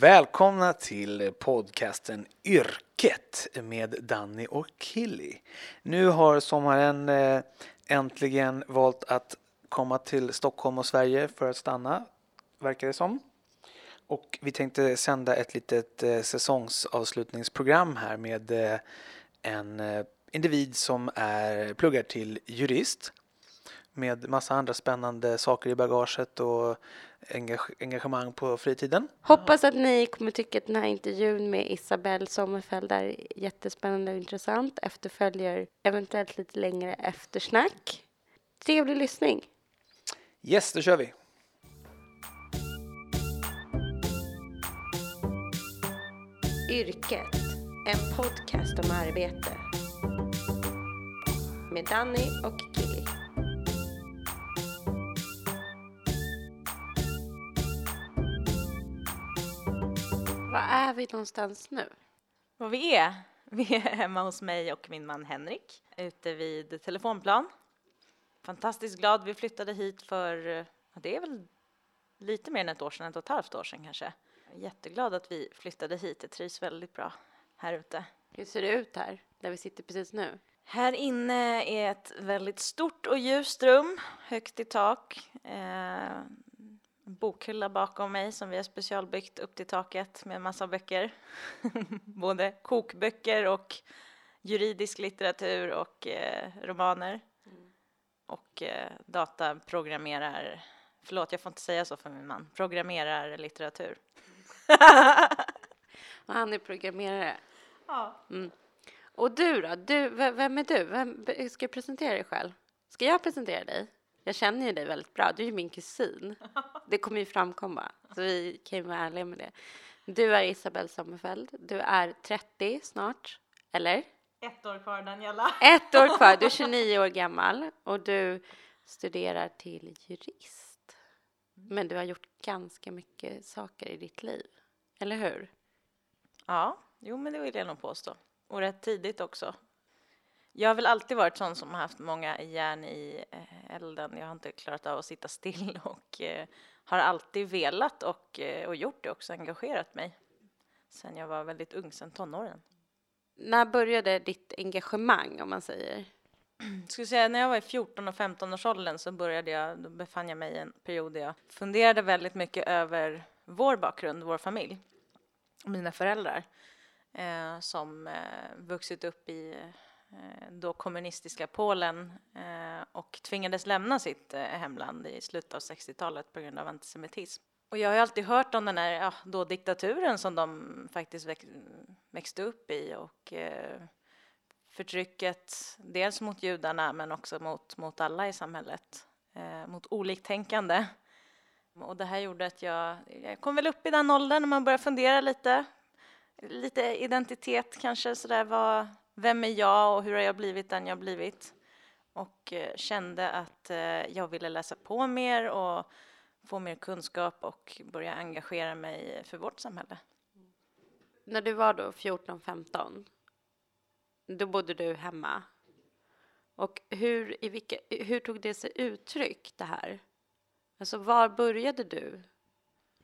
Välkomna till podcasten Yrket med Danny och Killy. Nu har sommaren eh, äntligen valt att komma till Stockholm och Sverige för att stanna, verkar det som. Och vi tänkte sända ett litet eh, säsongsavslutningsprogram här med eh, en individ som är, pluggar till jurist med massa andra spännande saker i bagaget och engagemang på fritiden. Hoppas att ni kommer tycka att den här intervjun med Isabelle Sommerfeld är jättespännande och intressant. Efterföljer eventuellt lite längre eftersnack. Trevlig lyssning! Yes, då kör vi! Yrket, en podcast om arbete. Med Danny och Gilly. Var är vi någonstans nu? Vad vi är? Vi är hemma hos mig och min man Henrik ute vid Telefonplan. Fantastiskt glad. Vi flyttade hit för, det är väl lite mer än ett år sedan, ett och ett halvt år sedan kanske. Jätteglad att vi flyttade hit. Det trivs väldigt bra här ute. Hur ser det ut här, där vi sitter precis nu? Här inne är ett väldigt stort och ljust rum, högt i tak. Eh, bokhylla bakom mig som vi har specialbyggt upp till taket med massa böcker. Både kokböcker och juridisk litteratur och eh, romaner. Mm. Och eh, dataprogrammerar, förlåt jag får inte säga så för min man, programmerar litteratur. och han är programmerare? Ja. Mm. Och du då? Du, vem är du? Vem, ska jag presentera dig själv? Ska jag presentera dig? Jag känner ju dig väldigt bra. Du är ju min kusin. Det kommer ju framkomma. Så vi kan ju vara ärliga med det. Du är Isabelle Sommerfeld. Du är 30 snart, eller? Ett år kvar, Daniela. Ett år kvar. Du är 29 år gammal och du studerar till jurist. Men du har gjort ganska mycket saker i ditt liv, eller hur? Ja, jo men det vill jag nog påstå. Och rätt tidigt också. Jag har väl alltid varit sån som har haft många järn i eh, elden. Jag har inte klarat av att sitta still och eh, har alltid velat och, eh, och gjort det också, engagerat mig sen jag var väldigt ung, sen tonåren. När började ditt engagemang om man säger? Skulle säga när jag var i 14 och 15 års åldern så började jag, då befann jag mig i en period där jag funderade väldigt mycket över vår bakgrund, vår familj, mina föräldrar eh, som eh, vuxit upp i Eh, då kommunistiska Polen eh, och tvingades lämna sitt eh, hemland i slutet av 60-talet på grund av antisemitism. Och jag har ju alltid hört om den här ja, då diktaturen som de faktiskt växte upp i och förtrycket dels mot judarna men också mot, mot alla i samhället, mot oliktänkande. Och det här gjorde att jag, jag kom väl upp i den åldern när man börjar fundera lite, lite identitet kanske sådär, vad, vem är jag och hur har jag blivit den jag blivit? Och eh, kände att eh, jag ville läsa på mer och få mer kunskap och börja engagera mig för vårt samhälle. När du var då 14-15, då bodde du hemma. Och hur, i vilka, hur tog det sig uttryck, det här? Alltså, var började du?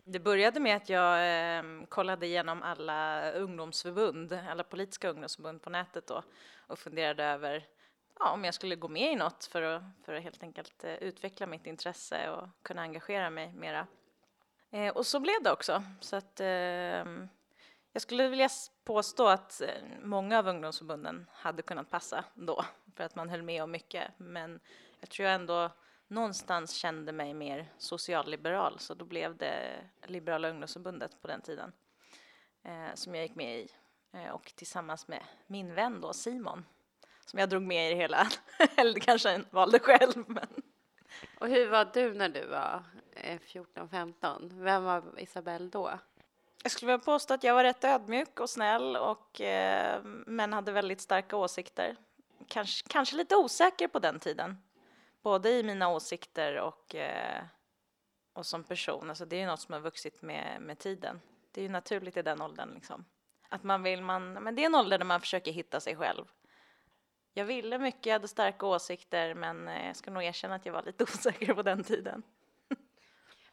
Det började med att jag eh, kollade igenom alla ungdomsförbund, alla politiska ungdomsförbund på nätet då och funderade över ja, om jag skulle gå med i något för att, för att helt enkelt eh, utveckla mitt intresse och kunna engagera mig mera. Eh, och så blev det också. Så att, ehm, jag skulle vilja påstå att eh, många av ungdomsförbunden hade kunnat passa då för att man höll med om mycket. Men jag tror ändå någonstans kände mig mer socialliberal så då blev det Liberala ungdomsförbundet på den tiden eh, som jag gick med i eh, och tillsammans med min vän då Simon som jag drog med i det hela, eller kanske valde själv. Men. Och hur var du när du var 14-15? Eh, Vem var Isabelle då? Jag skulle vilja påstå att jag var rätt ödmjuk och snäll och eh, men hade väldigt starka åsikter. Kanske, kanske lite osäker på den tiden både i mina åsikter och, eh, och som person. Alltså det är något som har vuxit med, med tiden. Det är ju naturligt i den åldern. Liksom. Att man vill, man, men det är en ålder där man försöker hitta sig själv. Jag ville mycket, jag hade starka åsikter, men eh, jag ska nog erkänna att jag var lite osäker på den tiden.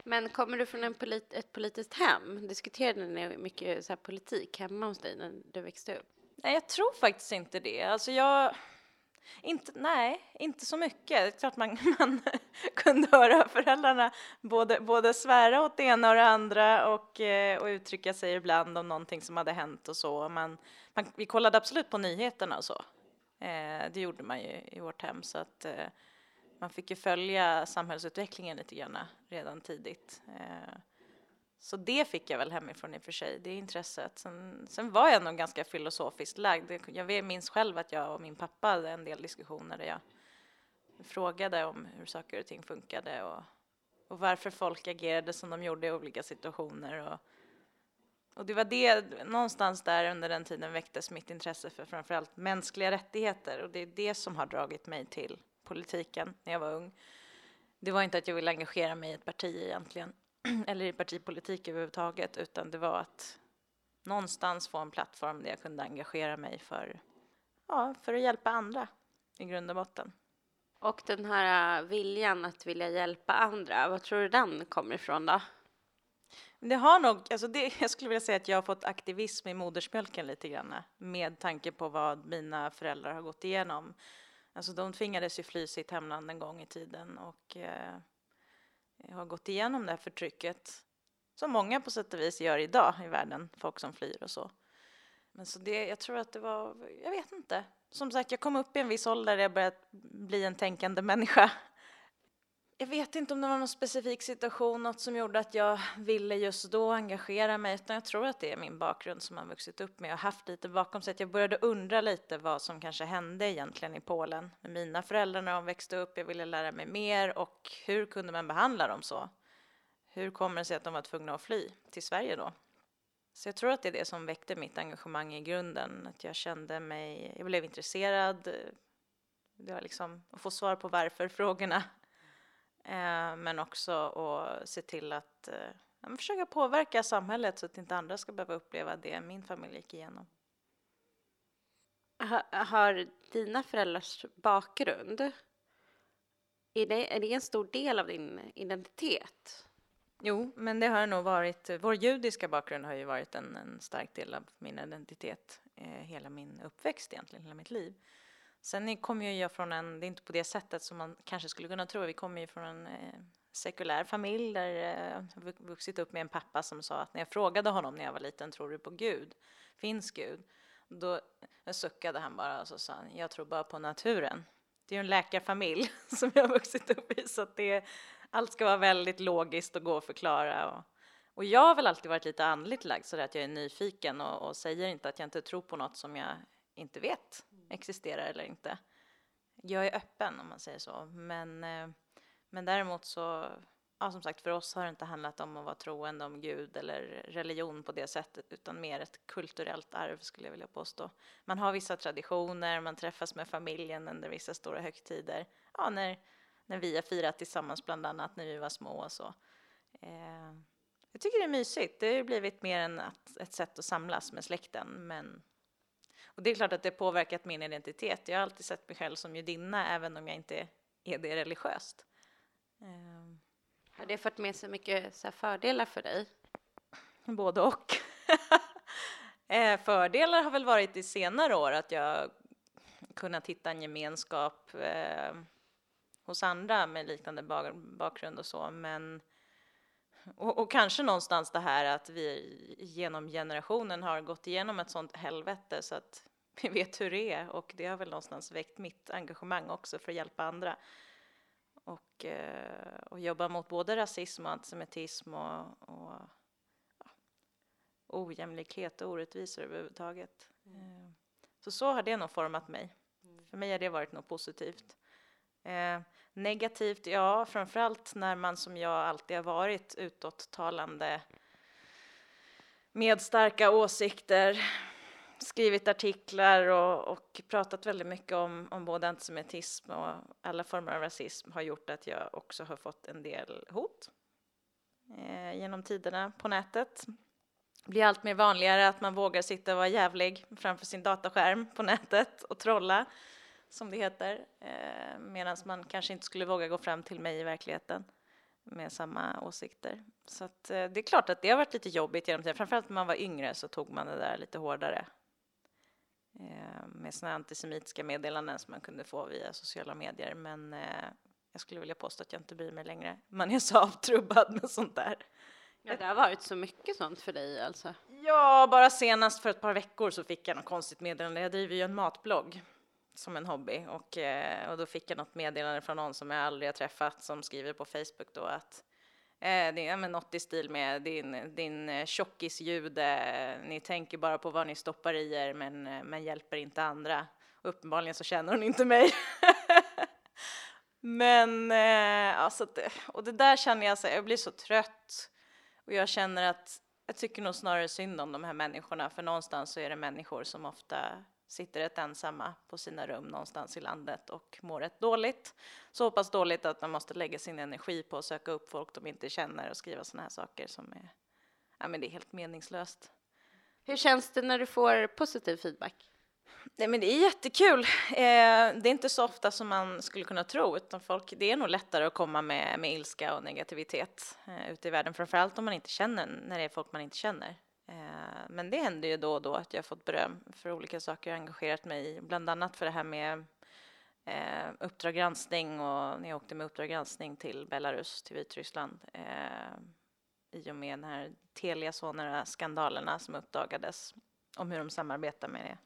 Men kommer du från polit ett politiskt hem? Diskuterade ni mycket så här, politik hemma hos dig när du växte upp? Nej, jag tror faktiskt inte det. Alltså jag... Inte, nej, inte så mycket. Det är klart man, man kunde höra föräldrarna både, både svära åt det ena och det andra och, eh, och uttrycka sig ibland om någonting som hade hänt och så. Man, man, vi kollade absolut på nyheterna och så. Eh, det gjorde man ju i vårt hem så att eh, man fick ju följa samhällsutvecklingen lite grann redan tidigt. Så det fick jag väl hemifrån i och för sig, det intresset. Sen, sen var jag nog ganska filosofiskt lagd. Jag minns själv att jag och min pappa hade en del diskussioner där jag frågade om hur saker och ting funkade och, och varför folk agerade som de gjorde i olika situationer. Och, och det var det, någonstans där under den tiden väcktes mitt intresse för framförallt mänskliga rättigheter och det är det som har dragit mig till politiken när jag var ung. Det var inte att jag ville engagera mig i ett parti egentligen, eller i partipolitik överhuvudtaget, utan det var att någonstans få en plattform där jag kunde engagera mig för, ja, för att hjälpa andra i grund och botten. Och den här äh, viljan att vilja hjälpa andra, vad tror du den kommer ifrån då? Det har nog, alltså det, jag skulle vilja säga att jag har fått aktivism i modersmjölken lite grann med tanke på vad mina föräldrar har gått igenom. Alltså de tvingades ju fly sitt hemland en gång i tiden och eh, Eh, har gått igenom det här förtrycket som många på sätt och vis gör idag i världen, folk som flyr och så. Men så det, jag tror att det var, jag vet inte. Som sagt, jag kom upp i en viss ålder där jag började bli en tänkande människa jag vet inte om det var någon specifik situation, något som gjorde att jag ville just då engagera mig, utan jag tror att det är min bakgrund som har vuxit upp med och haft lite bakom sig. Att jag började undra lite vad som kanske hände egentligen i Polen med mina föräldrar när de växte upp. Jag ville lära mig mer och hur kunde man behandla dem så? Hur kommer det sig att de var tvungna att fly till Sverige då? Så jag tror att det är det som väckte mitt engagemang i grunden, att jag kände mig, jag blev intresserad, det var liksom att få svar på varför-frågorna Eh, men också att se till att eh, försöka påverka samhället så att inte andra ska behöva uppleva det min familj gick igenom. Har dina föräldrars bakgrund, är det, är det en stor del av din identitet? Jo, men det har nog varit, vår judiska bakgrund har ju varit en, en stark del av min identitet eh, hela min uppväxt egentligen, hela mitt liv. Sen kommer ju jag från en, det är inte på det sättet som man kanske skulle kunna tro, vi kommer ju från en eh, sekulär familj där jag eh, vuxit upp med en pappa som sa att när jag frågade honom när jag var liten, tror du på Gud? Finns Gud? Då eh, suckade han bara och så sa han, jag tror bara på naturen. Det är ju en läkarfamilj som jag har vuxit upp i så att det, allt ska vara väldigt logiskt och gå att förklara. Och, och jag har väl alltid varit lite andligt lagd sådär att jag är nyfiken och, och säger inte att jag inte tror på något som jag inte vet existerar eller inte. Jag är öppen om man säger så, men, eh, men däremot så, ja som sagt för oss har det inte handlat om att vara troende om Gud eller religion på det sättet, utan mer ett kulturellt arv skulle jag vilja påstå. Man har vissa traditioner, man träffas med familjen under vissa stora högtider, ja när, när vi har firat tillsammans bland annat när vi var små och så. Eh, jag tycker det är mysigt, det har ju blivit mer än ett sätt att samlas med släkten, men och det är klart att det påverkat min identitet. Jag har alltid sett mig själv som judinna även om jag inte är det religiöst. Ehm. Har det fått med sig mycket så fördelar för dig? Både och. Eh, fördelar har väl varit i senare år att jag kunnat hitta en gemenskap eh, hos andra med liknande bakgrund och så, men och, och, kanske någonstans det här att vi genom generationen har gått igenom ett sånt helvete så att vi vet hur det är och det har väl någonstans väckt mitt engagemang också för att hjälpa andra. Och, eh, och jobba mot både rasism och antisemitism och, och ja, ojämlikhet och orättvisor överhuvudtaget. Mm. Så så har det nog format mig. Mm. För mig har det varit något positivt. Eh, negativt, ja, framförallt när man som jag alltid har varit utåttalande med starka åsikter, skrivit artiklar och, och, pratat väldigt mycket om, om både antisemitism och alla former av rasism har gjort att jag också har fått en del hot eh, genom tiderna på nätet. Det blir allt mer vanligare att man vågar sitta och vara jävlig framför sin dataskärm på nätet och trolla som det heter, eh, medan man kanske inte skulle våga gå fram till mig i verkligheten. med samma åsikter. Så att, eh, det är klart att det har varit lite jobbigt genom tiden. Framförallt när man var yngre så tog man det där lite hårdare. Eh, med sådana antisemitiska meddelanden som man kunde få via sociala medier. Men eh, jag skulle vilja påstå att jag inte bryr mig längre. Man är så avtrubbad med sånt där. Ja, det har varit så mycket sånt för dig alltså? Ja, bara senast för ett par veckor så fick jag något konstigt meddelande. Jag driver ju en matblogg som en hobby och, och då fick jag något meddelande från någon som jag aldrig har träffat som skriver på Facebook då att Eh, det är men något i stil med din, din eh, ni tänker bara på vad ni stoppar i er men, eh, men hjälper inte andra. Uppenbarligen så känner hon inte mig. men eh, alltså, det, och det där känner jag, så, jag blir så trött och jag känner att jag tycker nog snarare synd om de här människorna för någonstans så är det människor som ofta sitter rätt ensamma på sina rum någonstans i landet och mår rätt dåligt. Så pass dåligt att man måste lägga sin energi på att söka upp folk de inte känner och skriva sådana här saker som är, ja men det är helt meningslöst. Hur känns det när du får positiv feedback? Nej, men det är jättekul. Eh, det är inte så ofta som man skulle kunna tro, utan folk, det är nog lättare att komma med, med ilska och negativitet eh, ute i världen, framförallt om man inte känner, när det är folk man inte känner. Eh, men det händer ju då och då att jag fått beröm för olika saker jag engagerat mig i, bland annat för det här med eh, Uppdrag granskning och när jag åkte med Uppdrag granskning till Belarus, till Vitryssland eh, i och med den här Telia Sonera-skandalerna som uppdagades om hur de samarbetar med det.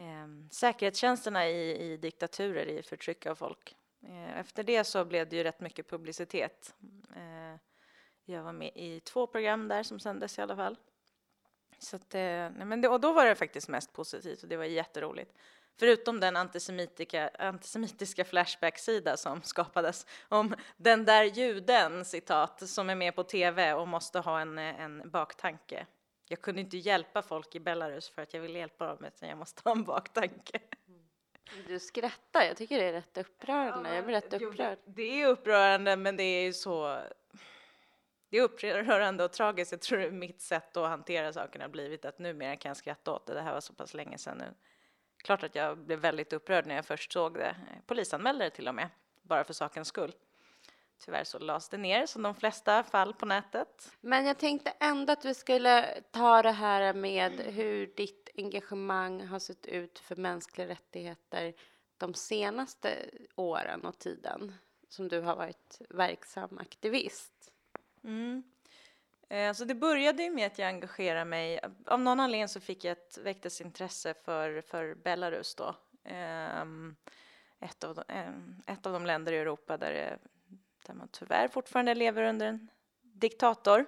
Eh, säkerhetstjänsterna i, i diktaturer, i förtryck av folk. Eh, efter det så blev det ju rätt mycket publicitet. Eh, jag var med i två program där som sändes i alla fall. Så att, nej men det, och då var det faktiskt mest positivt och det var jätteroligt. Förutom den antisemitiska, Flashback-sida som skapades om den där juden, citat, som är med på tv och måste ha en, en baktanke. Jag kunde inte hjälpa folk i Belarus för att jag ville hjälpa dem, utan jag måste ha en baktanke. Du skrattar, jag tycker det är rätt upprörande. Ja, jag blir rätt upprörd. Det är upprörande, men det är ju så det är upprörande och tragiskt. Jag tror det är mitt sätt att hantera sakerna har blivit att numera kan jag skratta åt det. Det här var så pass länge sedan nu. Klart att jag blev väldigt upprörd när jag först såg det. Polisanmälde det till och med, bara för sakens skull. Tyvärr så lades det ner som de flesta fall på nätet. Men jag tänkte ändå att vi skulle ta det här med hur ditt engagemang har sett ut för mänskliga rättigheter de senaste åren och tiden som du har varit verksam aktivist. Mm. Eh, alltså det började ju med att jag engagerade mig. Av någon anledning så fick jag ett, väcktes intresse för, för Belarus då. Um, ett av, de, ehm, ett av de länder i Europa där, det, där man tyvärr fortfarande lever under en diktator.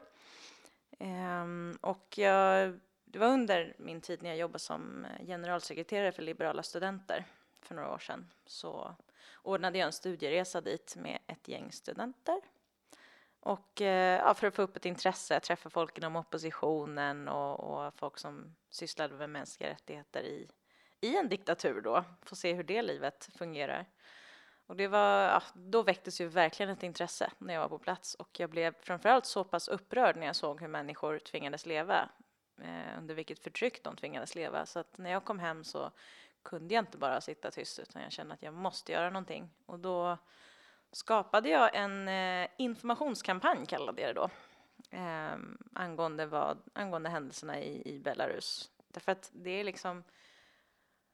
Um, och jag, det var under min tid när jag jobbade som eh, generalsekreterare för Liberala studenter för några år sedan så ordnade jag en studieresa dit med ett gäng studenter och eh, ja, för att få upp ett intresse, träffa folk inom oppositionen och, och, folk som sysslade med mänskliga rättigheter i, i en diktatur då, få se hur det livet fungerar. Och det var, ja, då väcktes ju verkligen ett intresse när jag var på plats och jag blev framförallt så pass upprörd när jag såg hur människor tvingades leva, eh, under vilket förtryck de tvingades leva. Så att när jag kom hem så kunde jag inte bara sitta tyst utan jag kände att jag måste göra någonting. Och då skapade jag en eh, informationskampanj, kallade jag det då, eh, angående, vad, angående händelserna i, i Belarus. Därför att det är liksom,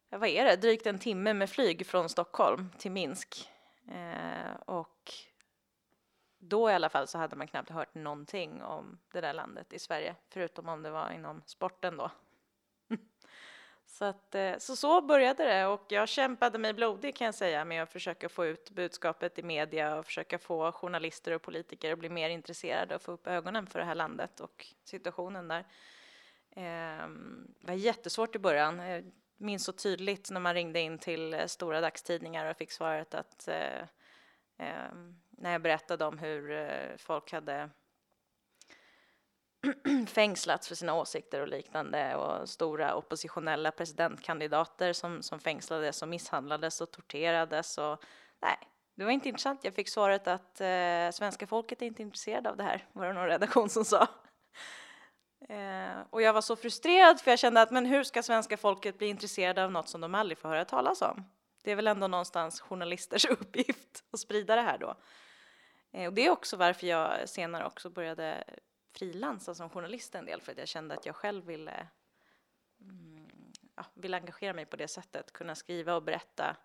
ja, vad är det, drygt en timme med flyg från Stockholm till Minsk. Eh, och då i alla fall så hade man knappt hört någonting om det där landet i Sverige, förutom om det var inom sporten då. Så, att, eh, så så började det och jag kämpade mig blodig kan jag säga med att försöka få ut budskapet i media och försöka få journalister och politiker att bli mer intresserade och få upp ögonen för det här landet och situationen där. Ehm, det var jättesvårt i början. Jag minns så tydligt när man ringde in till eh, stora dagstidningar och fick svaret att ehm, när jag berättade om hur folk hade fängslats för sina åsikter och liknande och stora oppositionella presidentkandidater som, som fängslades och misshandlades och torterades och nej, det var inte intressant. Jag fick svaret att eh, svenska folket är inte intresserade av det här, var det någon redaktion som sa. Eh, och jag var så frustrerad för jag kände att men hur ska svenska folket bli intresserade av något som de aldrig får höra talas om? Det är väl ändå någonstans journalisters uppgift att sprida det här då. Eh, och det är också varför jag senare också började frilansa som journalist en del, för att jag kände att jag själv ville, mm, ja, ville engagera mig på det sättet, kunna skriva och berätta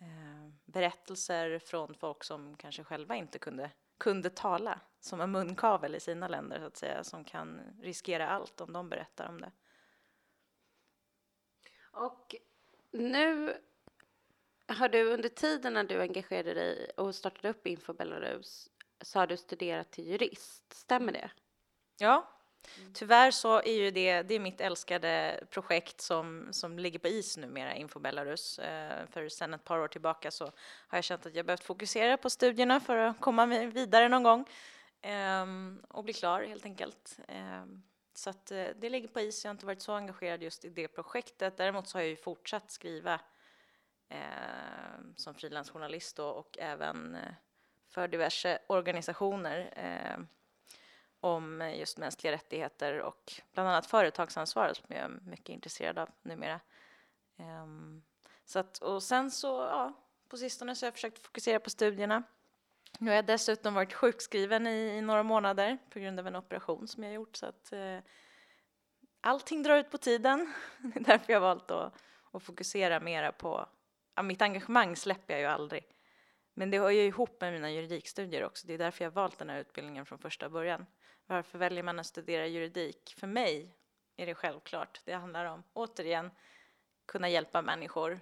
eh, berättelser från folk som kanske själva inte kunde, kunde tala, som en munkavel i sina länder så att säga, som kan riskera allt om de berättar om det. Och nu har du under tiden när du engagerade dig och startade upp Info Belarus så har du studerat till jurist, stämmer det? Ja, tyvärr så är ju det, det är mitt älskade projekt som, som ligger på is numera, Info Belarus. Eh, för sen ett par år tillbaka så har jag känt att jag behövt fokusera på studierna för att komma vidare någon gång eh, och bli klar helt enkelt. Eh, så att eh, det ligger på is, jag har inte varit så engagerad just i det projektet. Däremot så har jag ju fortsatt skriva eh, som frilansjournalist och även eh, för diverse organisationer eh, om just mänskliga rättigheter och bland annat företagsansvar som jag är mycket intresserad av numera. Eh, så att, och sen så, ja, på sistone så har jag försökt fokusera på studierna. Nu har jag dessutom varit sjukskriven i, i några månader på grund av en operation som jag gjort så att eh, allting drar ut på tiden. Det är därför jag har valt att, att fokusera mera på ja, mitt engagemang släpper jag ju aldrig. Men det hör ju ihop med mina juridikstudier också. Det är därför jag valt den här utbildningen från första början. Varför väljer man att studera juridik? För mig är det självklart. Det handlar om, återigen, kunna hjälpa människor.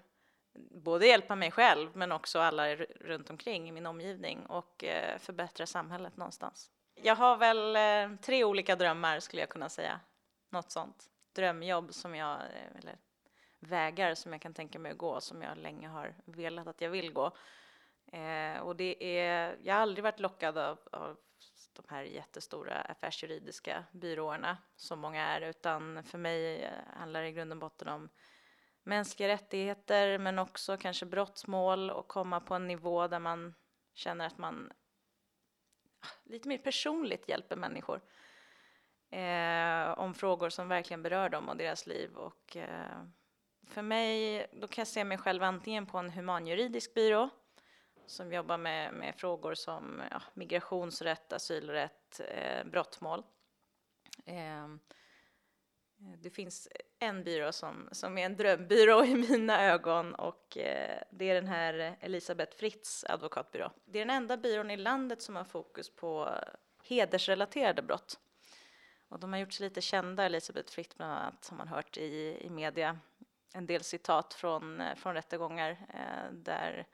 Både hjälpa mig själv, men också alla runt omkring i min omgivning och eh, förbättra samhället någonstans. Jag har väl eh, tre olika drömmar skulle jag kunna säga. Något sånt. Drömjobb som jag, eh, eller vägar som jag kan tänka mig att gå, som jag länge har velat att jag vill gå. Eh, och det är, jag har aldrig varit lockad av, av de här jättestora affärsjuridiska byråerna som många är, utan för mig eh, handlar det i grund och botten om mänskliga rättigheter, men också kanske brottsmål och komma på en nivå där man känner att man ah, lite mer personligt hjälper människor eh, om frågor som verkligen berör dem och deras liv. Och, eh, för mig, då kan jag se mig själv antingen på en humanjuridisk byrå som jobbar med, med frågor som ja, migrationsrätt, asylrätt, eh, brottmål. Eh, det finns en byrå som, som är en drömbyrå i mina ögon och eh, det är den här Elisabeth Fritz advokatbyrå. Det är den enda byrån i landet som har fokus på hedersrelaterade brott. Och de har gjort sig lite kända, Elisabeth Fritz bland annat, har man hört i, i media en del citat från, eh, från rättegångar eh, där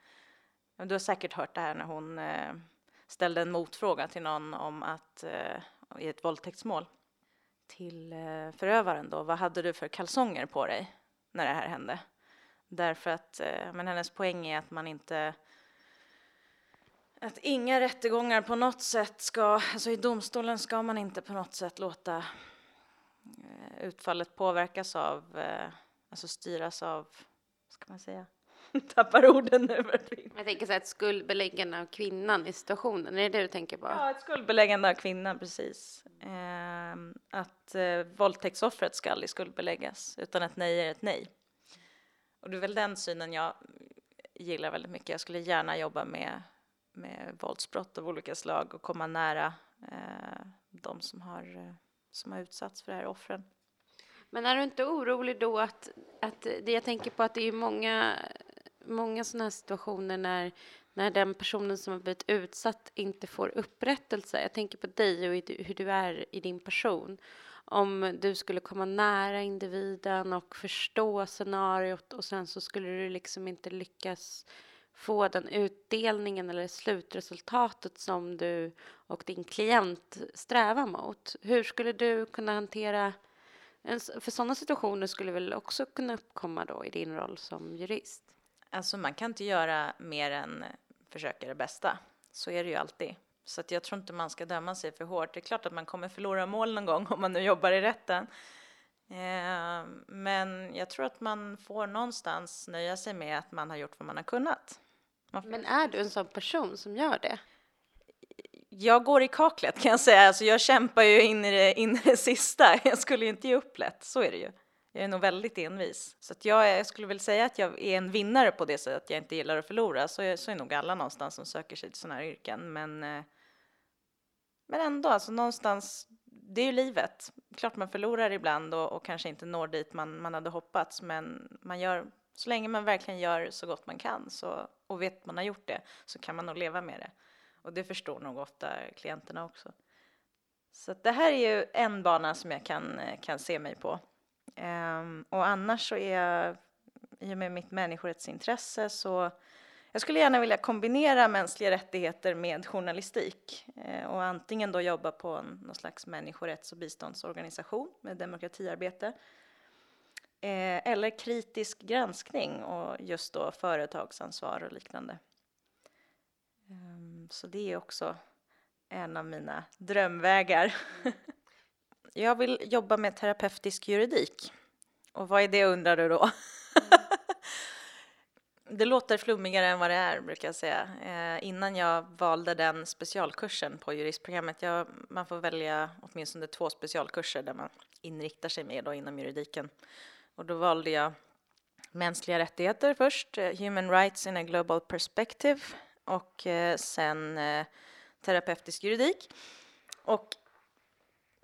du har säkert hört det här när hon eh, ställde en motfråga till någon om att eh, i ett våldtäktsmål till eh, förövaren då, vad hade du för kalsonger på dig när det här hände? Därför att, eh, men hennes poäng är att man inte att inga rättegångar på något sätt ska, alltså i domstolen ska man inte på något sätt låta utfallet påverkas av alltså styras av, vad ska man säga, tappar orden nu. Jag tänker så här, ett skuldbeläggande av kvinnan i situationen, är det det du tänker på? Ja, ett skuldbeläggande av kvinnan, precis. Eh, att eh, våldtäktsoffret ska aldrig skuldbeläggas, utan ett nej är ett nej. Och det är väl den synen jag gillar väldigt mycket. Jag skulle gärna jobba med, med våldsbrott av olika slag och komma nära eh, de som har, eh, som har utsatts för det här offren. Men är du inte orolig då att, att det jag tänker på att det är många, många sådana här situationer när, när den personen som har blivit utsatt inte får upprättelse. Jag tänker på dig och hur du är i din person. Om du skulle komma nära individen och förstå scenariot och sen så skulle du liksom inte lyckas få den utdelningen eller slutresultatet som du och din klient strävar mot. Hur skulle du kunna hantera för sådana situationer skulle väl också kunna uppkomma då i din roll som jurist? Alltså man kan inte göra mer än försöka det bästa. Så är det ju alltid. Så att jag tror inte man ska döma sig för hårt. Det är klart att man kommer förlora mål någon gång om man nu jobbar i rätten. Eh, men jag tror att man får någonstans nöja sig med att man har gjort vad man har kunnat. Man men är du en sån person som gör det? jag går i kaklet kan jag säga. Alltså jag kämpar ju in i, det, in i det sista. Jag skulle ju inte ge upp lätt, så är det ju. Jag är nog väldigt envis. Så att jag, jag skulle väl säga att jag är en vinnare på det sättet att jag inte gillar att förlora. Så är, så är nog alla någonstans som söker sig till sådana här yrken. Men, eh, men ändå, alltså någonstans, det är ju livet. Klart man förlorar ibland och, och kanske inte når dit man, man hade hoppats. Men man gör, så länge man verkligen gör så gott man kan så, och vet att man har gjort det så kan man nog leva med det. Och det förstår nog ofta klienterna också. Så det här är ju en bana som jag kan, eh, kan se mig på. Um, och annars så är jag, i och med mitt människorättsintresse så jag skulle gärna vilja kombinera mänskliga rättigheter med journalistik uh, och antingen då jobba på en, någon slags människorätts och biståndsorganisation med demokratiarbete uh, eller kritisk granskning och just då företagsansvar och liknande. Um, så det är också en av mina drömvägar. jag vill jobba med terapeutisk juridik. Och vad är det undrar du då? det låter flummigare än vad det är, brukar jag säga. Eh, innan jag valde den specialkursen på juristprogrammet, jag, man får välja åtminstone två specialkurser där man inriktar sig mer då inom juridiken. Och då valde jag mänskliga rättigheter först, eh, Human Rights in a Global Perspective och eh, sen eh, terapeutisk juridik. Och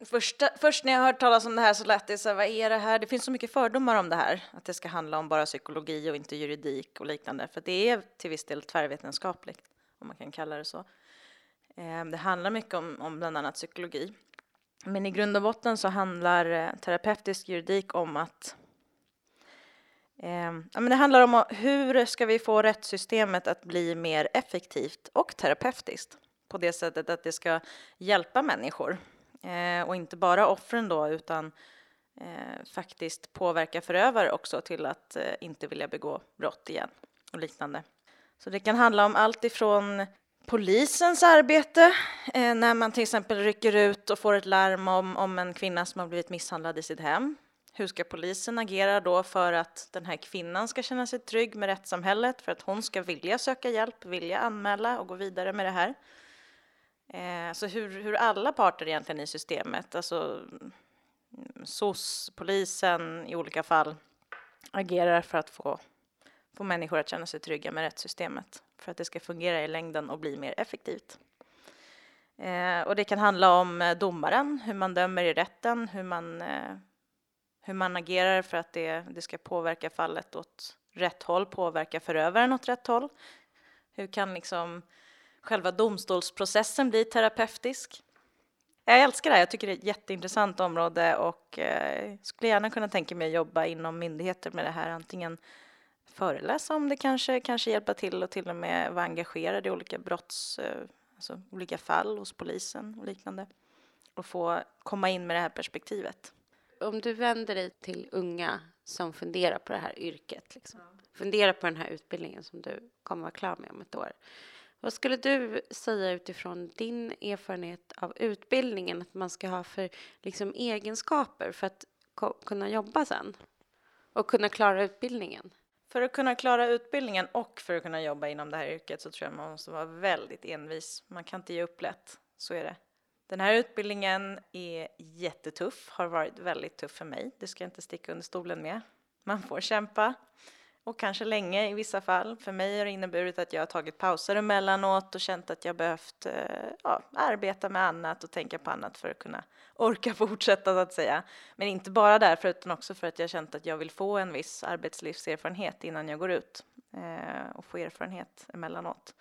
Första, först när jag hört talas om det här så lät det så här, vad är det här? Det finns så mycket fördomar om det här, att det ska handla om bara psykologi och inte juridik och liknande, för det är till viss del tvärvetenskapligt, om man kan kalla det så. Ehm, det handlar mycket om, om bland annat psykologi. Men i grund och botten så handlar eh, terapeutisk juridik om att eh, ja, men det handlar om hur ska vi få rättssystemet att bli mer effektivt och terapeutiskt på det sättet att det ska hjälpa människor Eh, och inte bara offren då, utan eh, faktiskt påverka förövare också till att eh, inte vilja begå brott igen och liknande. Så det kan handla om allt ifrån polisens arbete eh, när man till exempel rycker ut och får ett larm om, om en kvinna som har blivit misshandlad i sitt hem. Hur ska polisen agera då för att den här kvinnan ska känna sig trygg med rättssamhället, för att hon ska vilja söka hjälp, vilja anmäla och gå vidare med det här? Eh, så hur, hur alla parter egentligen i systemet, alltså mm, SOS, polisen i olika fall, agerar för att få, få människor att känna sig trygga med rättssystemet för att det ska fungera i längden och bli mer effektivt. Eh, och det kan handla om eh, domaren, hur man dömer i rätten, hur man, eh, hur man agerar för att det, det ska påverka fallet åt rätt håll, påverka förövaren åt rätt håll. Hur kan liksom själva domstolsprocessen blir terapeutisk. Jag älskar det här, jag tycker det är ett jätteintressant område och eh, skulle gärna kunna tänka mig att jobba inom myndigheter med det här, antingen föreläsa om det kanske, kanske hjälpa till och till och med vara engagerad i olika brotts, eh, alltså olika fall hos polisen och liknande och få komma in med det här perspektivet. Om du vänder dig till unga som funderar på det här yrket, liksom. funderar på den här utbildningen som du kommer vara klar med om ett år. Vad skulle du säga utifrån din erfarenhet av utbildningen att man ska ha för liksom, egenskaper för att kunna jobba sen och kunna klara utbildningen? För att kunna klara utbildningen och för att kunna jobba inom det här yrket så tror jag man måste vara väldigt envis. Man kan inte ge upp lätt, så är det. Den här utbildningen är jättetuff, har varit väldigt tuff för mig. Det ska jag inte sticka under stolen med. Man får kämpa och kanske länge i vissa fall. För mig har det inneburit att jag har tagit pauser emellanåt och känt att jag behövt eh, ja, arbeta med annat och tänka på annat för att kunna orka fortsätta så att säga. Men inte bara därför utan också för att jag känt att jag vill få en viss arbetslivserfarenhet innan jag går ut eh, och få erfarenhet emellanåt.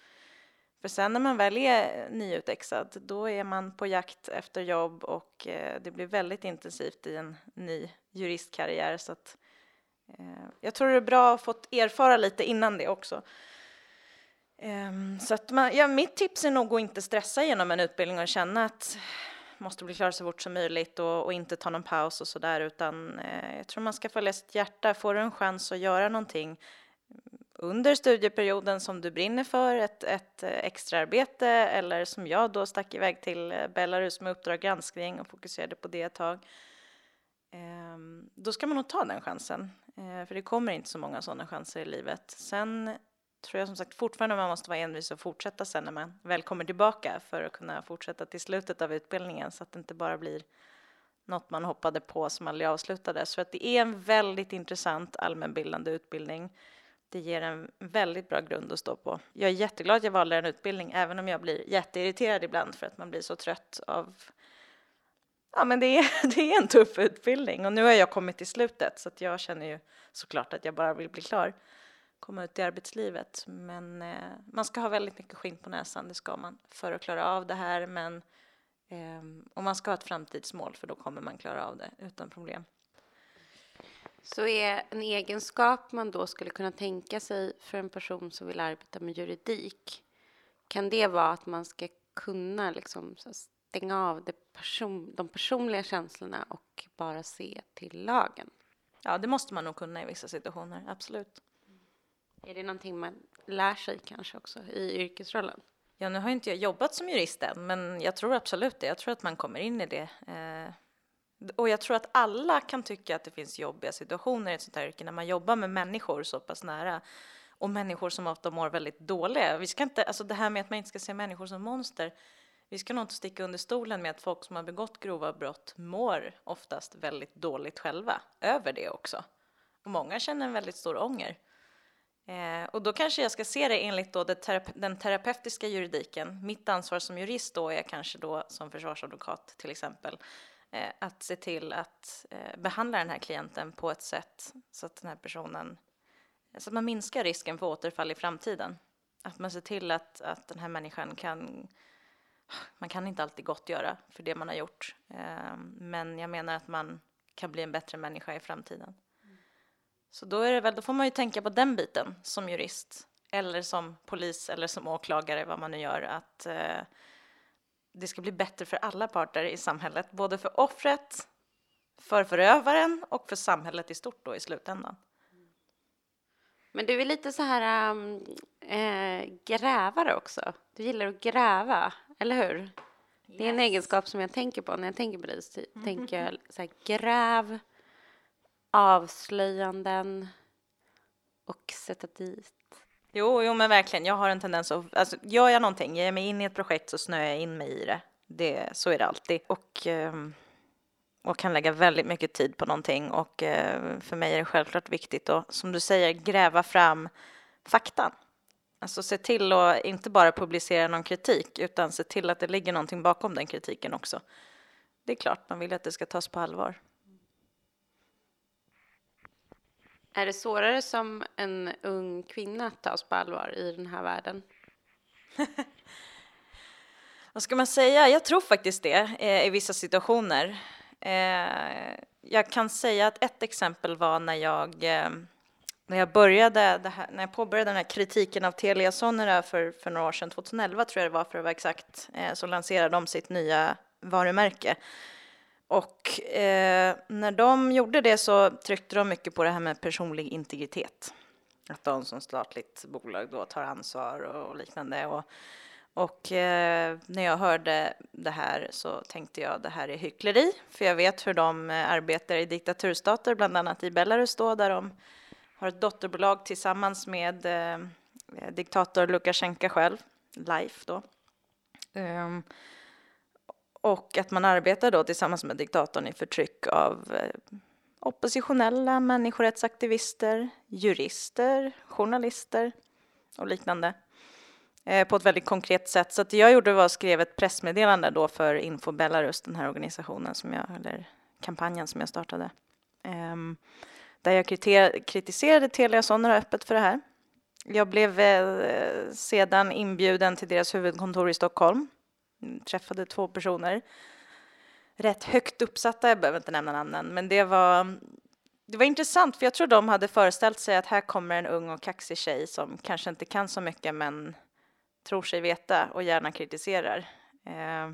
För sen när man väl är nyutexad, då är man på jakt efter jobb och eh, det blir väldigt intensivt i en ny juristkarriär så att Eh, Eh, jag tror det är bra att ha fått erfara lite innan det också. Ehm, så att man, ja, mitt tips är nog att inte stressa genom en utbildning och känna att måste bli klar så fort som möjligt och, och inte ta någon paus och sådär utan eh, jag tror man ska följa sitt hjärta. Får du en chans att göra någonting under studieperioden som du brinner för, ett, ett eh, extraarbete eller som jag då stack iväg till eh, Belarus med Uppdrag granskning och fokuserade på det ett tag. Ehm, då ska man nog ta den chansen. Eh, för det kommer inte så många sådana chanser i livet. Sen tror jag som sagt fortfarande man måste vara envis och fortsätta sen när man väl kommer tillbaka för att kunna fortsätta till slutet av utbildningen så att det inte bara blir något man hoppade på som aldrig avslutades. För att det är en väldigt intressant allmänbildande utbildning. Det ger en väldigt bra grund att stå på. Jag är jätteglad att jag valde en utbildning, även om jag blir jätteirriterad ibland för att man blir så trött av Ja, men det är, det är en tuff utbildning och nu har jag kommit till slutet så att jag känner ju såklart att jag bara vill bli klar, komma ut i arbetslivet. Men eh, man ska ha väldigt mycket skinn på näsan, det ska man, för att klara av det här. Men eh, och man ska ha ett framtidsmål för då kommer man klara av det utan problem. Så är en egenskap man då skulle kunna tänka sig för en person som vill arbeta med juridik, kan det vara att man ska kunna liksom stänga av det person, de personliga känslorna och bara se till lagen? Ja, det måste man nog kunna i vissa situationer, absolut. Är det någonting man lär sig kanske också i yrkesrollen? Ja, nu har inte jag jobbat som jurist än, men jag tror absolut det. Jag tror att man kommer in i det. Eh, och jag tror att alla kan tycka att det finns jobbiga situationer i ett sånt här yrke när man jobbar med människor så pass nära och människor som ofta mår väldigt dåliga. Vi ska inte, alltså det här med att man inte ska se människor som monster, vi ska nog inte sticka under stolen med att folk som har begått grova brott mår oftast väldigt dåligt själva över det också. Och många känner en väldigt stor ånger. Eh, och då kanske jag ska se det enligt då det terape den terapeutiska juridiken. Mitt ansvar som jurist då är kanske då som försvarsadvokat till exempel eh, att se till att eh, behandla den här klienten på ett sätt så att den här personen så att man minskar risken för återfall i framtiden. Att man ser till att, att den här människan kan man kan inte alltid gottgöra för det man har gjort. Ehm, men jag menar att man kan bli en bättre människa i framtiden. Så då, är det väl, då får man ju tänka på den biten som jurist eller som polis eller som åklagare, vad man nu gör, att eh, det ska bli bättre för alla parter i samhället, både för offret, för förövaren och för samhället i stort då i slutändan. Men du är lite så här um, äh, grävare också. Du gillar att gräva, eller hur? Yes. Det är en egenskap som jag tänker på när jag tänker på dig. Mm. tänker jag så här, gräv, avslöjanden och sätta dit. Jo, jo, men verkligen. Jag har en tendens att, alltså, gör jag någonting, ger jag mig in i ett projekt så snöar jag in mig i det. det så är det alltid. Och um, och kan lägga väldigt mycket tid på någonting och eh, för mig är det självklart viktigt att, som du säger, gräva fram fakta. Alltså se till att inte bara publicera någon kritik utan se till att det ligger någonting bakom den kritiken också. Det är klart man vill att det ska tas på allvar. Är det svårare som en ung kvinna att tas på allvar i den här världen? Vad ska man säga? Jag tror faktiskt det eh, i vissa situationer. Eh, jag kan säga att ett exempel var när jag, eh, när jag började, här, när jag påbörjade den här kritiken av Telia Sonera för, för några år sedan, 2011 tror jag det var för att vara exakt, eh, så lanserade de sitt nya varumärke. Och eh, när de gjorde det så tryckte de mycket på det här med personlig integritet. Att de som statligt bolag då tar ansvar och liknande. Och och eh, när jag hörde det här så tänkte jag det här är hyckleri, för jag vet hur de eh, arbetar i diktaturstater, bland annat i Belarus då, där de har ett dotterbolag tillsammans med eh, diktator Lukasjenko själv, Life då. Um, och att man arbetar då tillsammans med diktatorn i förtryck av eh, oppositionella människorättsaktivister, jurister, journalister och liknande. Eh, på ett väldigt konkret sätt. Så det jag gjorde var att skriva ett pressmeddelande då för Info Belarus, den här organisationen som jag, eller kampanjen som jag startade. Um, där jag kritiserade Telia Sonera öppet för det här. Jag blev eh, sedan inbjuden till deras huvudkontor i Stockholm. Träffade två personer. Rätt högt uppsatta, jag behöver inte nämna namnen, men det var det var intressant, för jag tror de hade föreställt sig att här kommer en ung och kaxig tjej som kanske inte kan så mycket, men tror sig veta och gärna kritiserar. Eh,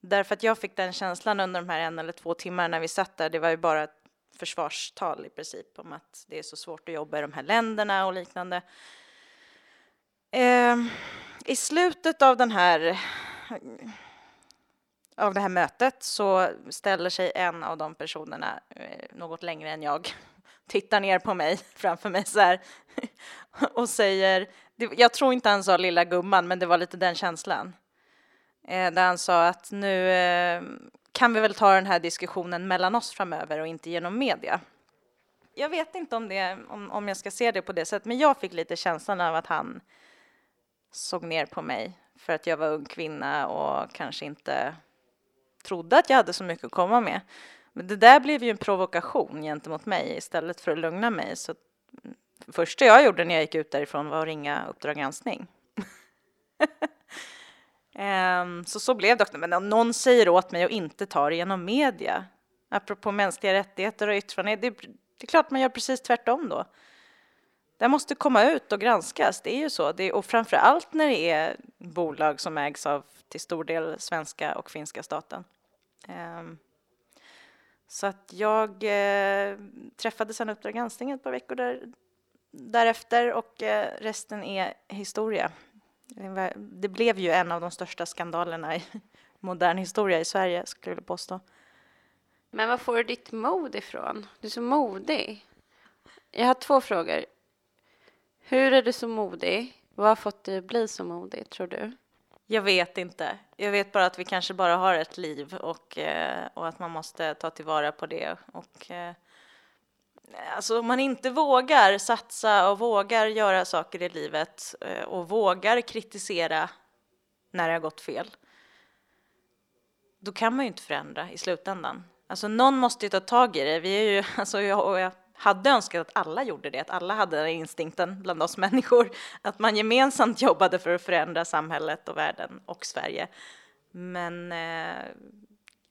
därför att jag fick den känslan under de här en eller två timmarna vi satt där, det var ju bara ett försvarstal i princip om att det är så svårt att jobba i de här länderna och liknande. Eh, I slutet av den här av det här mötet så ställer sig en av de personerna eh, något längre än jag tittar ner på mig framför mig så här och säger, jag tror inte han sa lilla gumman, men det var lite den känslan. Eh, där han sa att nu ehm, kan vi väl ta den här diskussionen mellan oss framöver och inte genom media. Jag vet inte om, det, om, om jag ska se det på det sättet, men jag fick lite känslan av att han såg ner på mig för att jag var ung kvinna och kanske inte trodde att jag hade så mycket att komma med. Men det där blev ju en provokation gentemot mig istället för att lugna mig. Så det mm, första jag gjorde när jag gick ut därifrån var att ringa Uppdrag granskning. um, så så blev det. Men om någon säger åt mig att inte ta det genom media, apropå mänskliga rättigheter och yttrande, det, det är klart man gör precis tvärtom då. Det måste komma ut och granskas, det är ju så. Det, och framför allt när det är bolag som ägs av till stor del svenska och finska staten. Um, så att jag eh, träffade sen Uppdrag granskning ett par veckor där, därefter och eh, resten är historia. Det blev ju en av de största skandalerna i modern historia i Sverige, skulle jag vilja påstå. Men var får du ditt mod ifrån? Du är så modig. Jag har två frågor. Hur är du så modig? Vad har fått dig att bli så modig, tror du? Jag vet inte. Jag vet bara att vi kanske bara har ett liv och, eh, och att man måste ta tillvara på det. Och, eh, alltså om man inte vågar satsa och vågar göra saker i livet eh, och vågar kritisera när det har gått fel, då kan man ju inte förändra i slutändan. Alltså någon måste ju ta tag i det. Vi är ju, alltså jag, och jag hade önskat att alla gjorde det, att alla hade den instinkten bland oss människor, att man gemensamt jobbade för att förändra samhället och världen och Sverige. Men eh,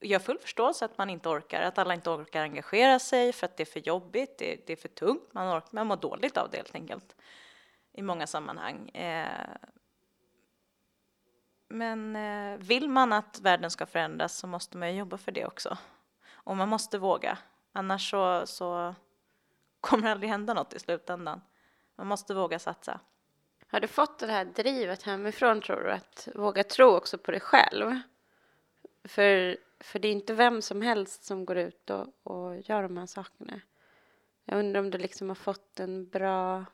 jag har full förståelse att man inte orkar, att alla inte orkar engagera sig för att det är för jobbigt, det, det är för tungt, man, orkar, man mår dåligt av det helt enkelt i många sammanhang. Eh, men eh, vill man att världen ska förändras så måste man jobba för det också. Och man måste våga, annars så, så kommer aldrig hända något i slutändan. Man måste våga satsa. Har du fått det här drivet hemifrån tror du? Att våga tro också på dig själv? För, för det är inte vem som helst som går ut och, och gör de här sakerna. Jag undrar om du liksom har fått en bra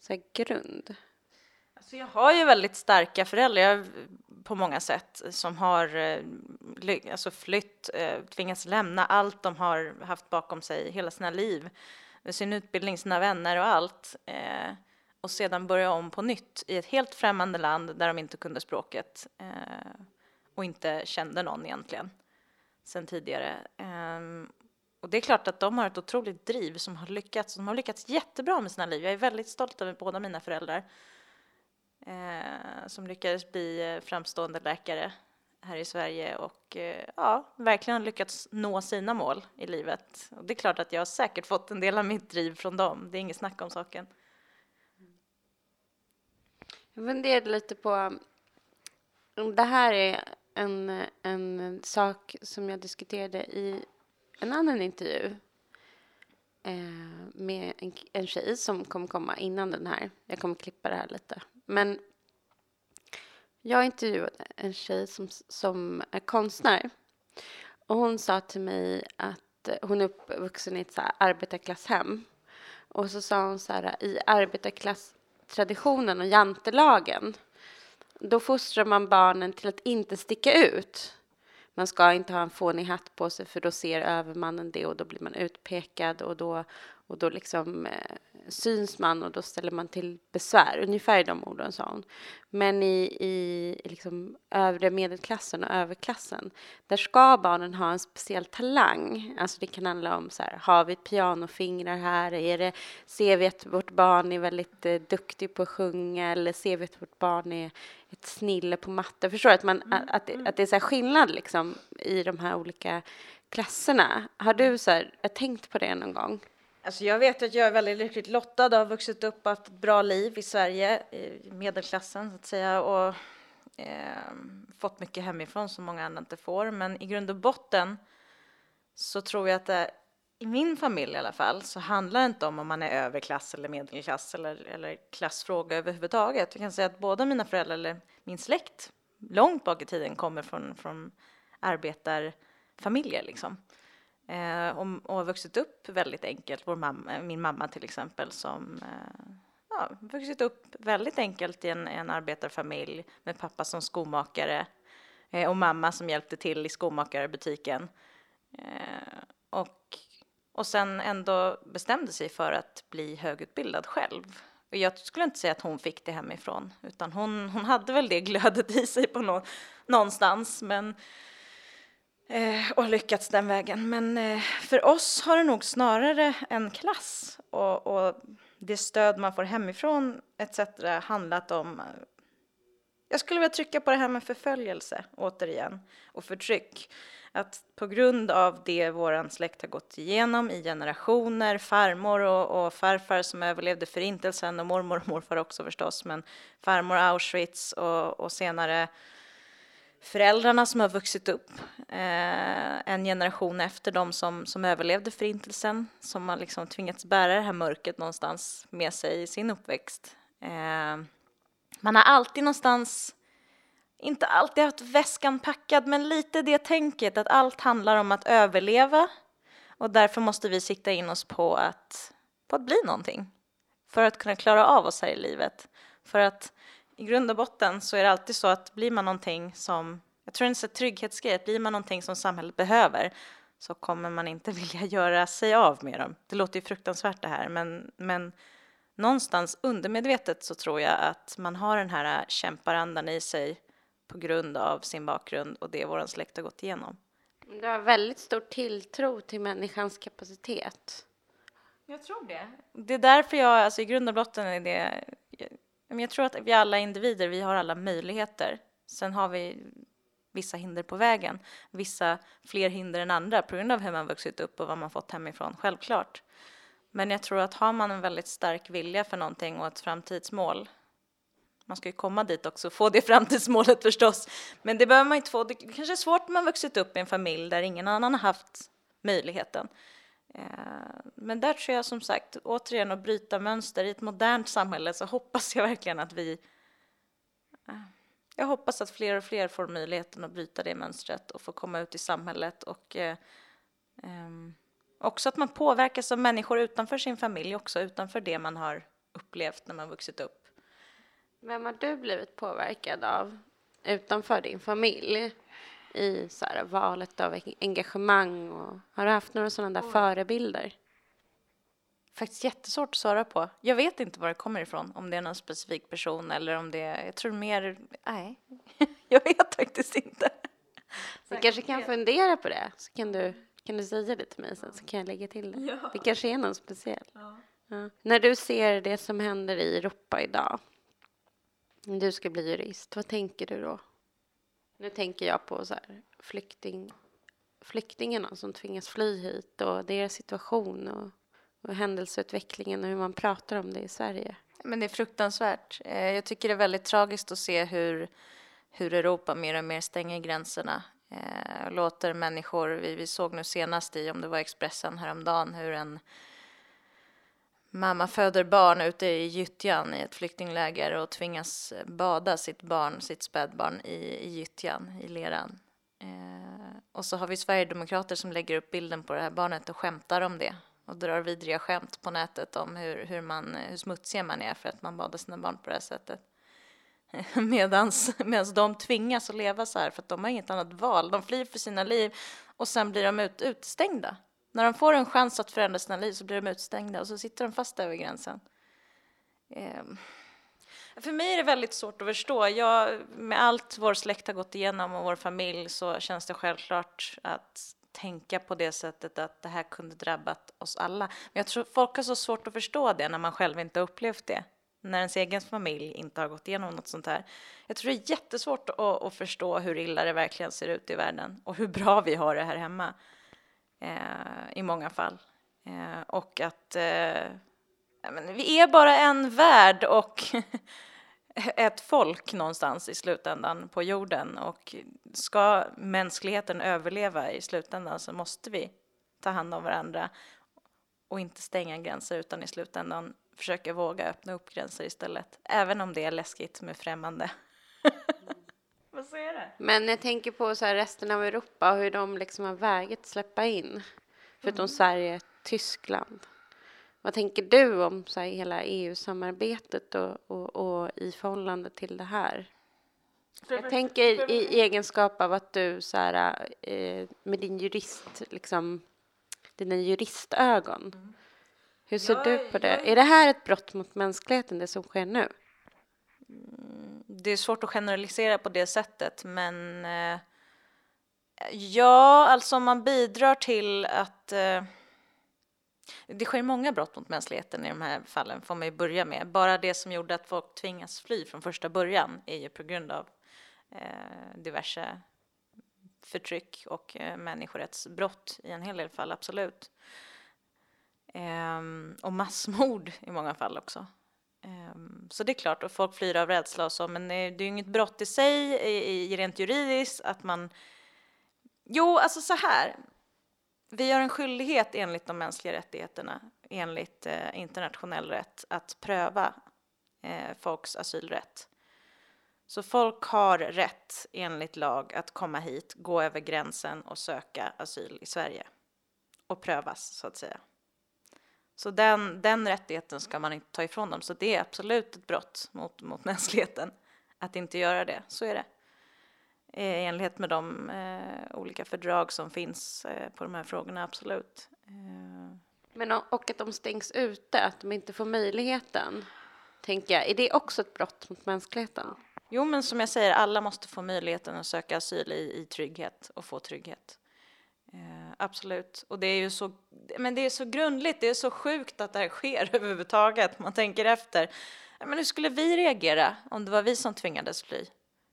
så här, grund? Alltså jag har ju väldigt starka föräldrar på många sätt som har eh, alltså flytt, eh, tvingats lämna allt de har haft bakom sig hela sina liv sin utbildning, sina vänner och allt eh, och sedan börja om på nytt i ett helt främmande land där de inte kunde språket och inte kände någon egentligen sen tidigare. Um, och det är klart att de har ett otroligt driv som har lyckats. De har lyckats jättebra med sina liv. Jag är väldigt stolt över båda mina föräldrar eh, som lyckades bli framstående läkare här i Sverige och eh, ja, verkligen lyckats nå sina mål i livet. Och det är klart att jag har säkert fått en del av mitt driv från dem, det är inget snack om saken. Jag funderade lite på om det här är en, en sak som jag diskuterade i en annan intervju eh, med en, en tjej som kommer komma innan den här. Jag kommer klippa det här lite. Men jag intervjuade en tjej som, som är konstnär. Och hon sa till mig att hon är uppvuxen i ett så här arbetarklasshem. Och så sa hon så här, i arbetarklasstraditionen och jantelagen, då fostrar man barnen till att inte sticka ut. Man ska inte ha en fånig hatt på sig för då ser övermannen det och då blir man utpekad och då, och då liksom eh, syns man och då ställer man till besvär. Ungefär i de orden sa hon. Men i, i liksom övre medelklassen och överklassen, där ska barnen ha en speciell talang. Alltså det kan handla om så här, har vi pianofingrar här? Är det, ser vi att vårt barn är väldigt eh, duktig på att sjunga eller ser vi att vårt barn är ett snille på matte? Förstår du? Att, man, att, att, det, att det är så skillnad liksom i de här olika klasserna. Har du så här, tänkt på det någon gång? Alltså jag vet att jag är väldigt lyckligt lottad och har vuxit upp och haft ett bra liv i Sverige, i medelklassen så att säga, och eh, fått mycket hemifrån som många andra inte får. Men i grund och botten så tror jag att det, i min familj i alla fall, så handlar det inte om om man är överklass eller medelklass eller, eller klassfråga överhuvudtaget. Jag kan säga att båda mina föräldrar, eller min släkt, långt bak i tiden kommer från, från arbetarfamiljer liksom. Eh, och, och har vuxit upp väldigt enkelt. Vår mamma, min mamma till exempel som eh, ja, vuxit upp väldigt enkelt i en, en arbetarfamilj med pappa som skomakare. eh, och mamma som hjälpte till i skomakarbutiken. Eh, och, och sen ändå bestämde sig för att bli högutbildad själv. Och jag skulle inte säga att hon fick det hemifrån, utan hon, hon hade väl det glödet i sig på nå, någonstans, men eh, och lyckats den vägen. Men eh, för oss har det nog snarare en klass och, och det stöd man får hemifrån etc. handlat om eh, jag skulle vilja trycka på det här med förföljelse återigen och förtryck. Att på grund av det vår släkt har gått igenom i generationer, farmor och, och farfar som överlevde förintelsen och mormor och morfar också förstås, men farmor Auschwitz och, och senare föräldrarna som har vuxit upp eh, en generation efter de som, som överlevde förintelsen, som har liksom tvingats bära det här mörkret någonstans med sig i sin uppväxt. Eh, man har alltid någonstans, inte alltid haft väskan packad, men lite det tänket att allt handlar om att överleva och därför måste vi sikta in oss på att, på att bli någonting för att kunna klara av oss här i livet. För att i grund och botten så är det alltid så att blir man någonting som, jag tror det är en trygghetsgrej, att blir man någonting som samhället behöver så kommer man inte vilja göra sig av med dem. Det låter ju fruktansvärt det här, men, men någonstans undermedvetet så tror jag att man har den här kämparandan i sig på grund av sin bakgrund och det vår släkt har gått igenom. Du har väldigt stor tilltro till människans kapacitet. Jag tror det. Det är därför jag, alltså i grund och botten är det, jag tror att vi alla individer, vi har alla möjligheter. Sen har vi vissa hinder på vägen, vissa fler hinder än andra på grund av hur man vuxit upp och vad man fått hemifrån, självklart. Men jag tror att har man en väldigt stark vilja för någonting och ett framtidsmål man ska ju komma dit också, få det framtidsmålet förstås. Men det behöver man inte få. Det kanske är svårt när man vuxit upp i en familj där ingen annan har haft möjligheten. Eh, men där tror jag som sagt, återigen att bryta mönster i ett modernt samhälle så hoppas jag verkligen att vi eh, jag hoppas att fler och fler får möjligheten att bryta det mönstret och få komma ut i samhället och eh, eh, Också att man påverkas av människor utanför sin familj också, utanför det man har upplevt när man vuxit upp. Vem har du blivit påverkad av utanför din familj i så här, valet av engagemang? Och, har du haft några sådana där förebilder? Faktiskt jättesvårt att svara på. Jag vet inte var det kommer ifrån, om det är någon specifik person eller om det är, jag tror mer, nej, jag vet faktiskt inte. Du kanske kan fundera på det, så kan du kan du säga det till mig sen så kan jag lägga till det? Ja. Det kanske är någon speciell. Ja. Ja. När du ser det som händer i Europa idag, du ska bli jurist, vad tänker du då? Nu tänker jag på så här, flykting, flyktingarna som tvingas fly hit och deras situation och, och händelseutvecklingen och hur man pratar om det i Sverige. Men det är fruktansvärt. Eh, jag tycker det är väldigt tragiskt att se hur, hur Europa mer och mer stänger gränserna eh, låter människor, vi, vi såg nu senast i, om det var Expressen häromdagen, hur en mamma föder barn ute i gyttjan i ett flyktingläger och tvingas bada sitt barn, sitt spädbarn i, i gyttjan, i leran. Eh, och så har vi Sverigedemokrater som lägger upp bilden på det här barnet och skämtar om det och drar vidriga skämt på nätet om hur, hur, man, hur smutsiga man är för att man badar sina barn på det här sättet. Medans, medans de tvingas att leva så här för att de har inget annat val. De flyr för sina liv och sen blir de ut, utstängda. När de får en chans att förändra sina liv så blir de utstängda och så sitter de fast över gränsen. Um. För mig är det väldigt svårt att förstå. Jag, med allt vår släkt har gått igenom och vår familj så känns det självklart att tänka på det sättet att det här kunde drabbat oss alla. Men jag tror folk har så svårt att förstå det när man själv inte har upplevt det när ens egen familj inte har gått igenom något sånt här. Jag tror det är jättesvårt att, att förstå hur illa det verkligen ser ut i världen och hur bra vi har det här hemma Eh, i många fall. Eh, och att eh, men vi är bara en värld och ett folk någonstans i slutändan på jorden och ska mänskligheten överleva i slutändan så måste vi ta hand om varandra och inte stänga gränser utan i slutändan försöka våga öppna upp gränser istället. Även om det är läskigt med främmande. Vad säger du? Men jag tänker på så resten av Europa och hur de liksom har vägrat släppa in. Förutom mm. Sverige, Tyskland. Vad tänker du om så hela EU-samarbetet och, och, och, i förhållande till det här? Jag tänker i egenskap av att du så här, eh, med din jurist, liksom, dina juristögon. Hur ser Jag du är- på det? jag är- Är det här ett brott mot mänskligheten, det som sker nu? Det är svårt att generalisera på det sättet, men eh, ja, alltså om man bidrar till att eh, det sker många brott mot mänskligheten i de här fallen, får man ju börja med. Bara det som gjorde att folk tvingas fly från första början är ju på grund av eh, diverse förtryck och eh, människorättsbrott i en hel del fall, absolut. Ehm, och massmord i många fall också. Ehm, så det är klart, och folk flyr av rädsla och så, men det är det är ju inget brott i sig, i, i rent juridiskt, att man... Jo, alltså så här. Vi har en skyldighet enligt de mänskliga rättigheterna, enligt eh, internationell rätt, att pröva eh, folks asylrätt. Så folk har rätt, enligt lag, att komma hit, gå över gränsen och söka asyl i Sverige. Och prövas, så att säga. Så den, den rättigheten ska man inte ta ifrån dem. Så det är absolut ett brott mot, mot mänskligheten att inte göra det. Så är det. I enlighet med de eh, olika fördrag som finns eh, på de här frågorna, absolut. Eh, Men och att de stängs ute, att de inte får möjligheten, tänker jag. Är det också ett brott mot mänskligheten? Jo, men som jag säger, alla måste få möjligheten att söka asyl i, i trygghet och få trygghet. Eh, absolut. Och det är ju så, men det är så grundligt, det är så sjukt att det här sker överhuvudtaget. Man tänker efter. Men hur skulle vi reagera om det var vi som tvingades fly?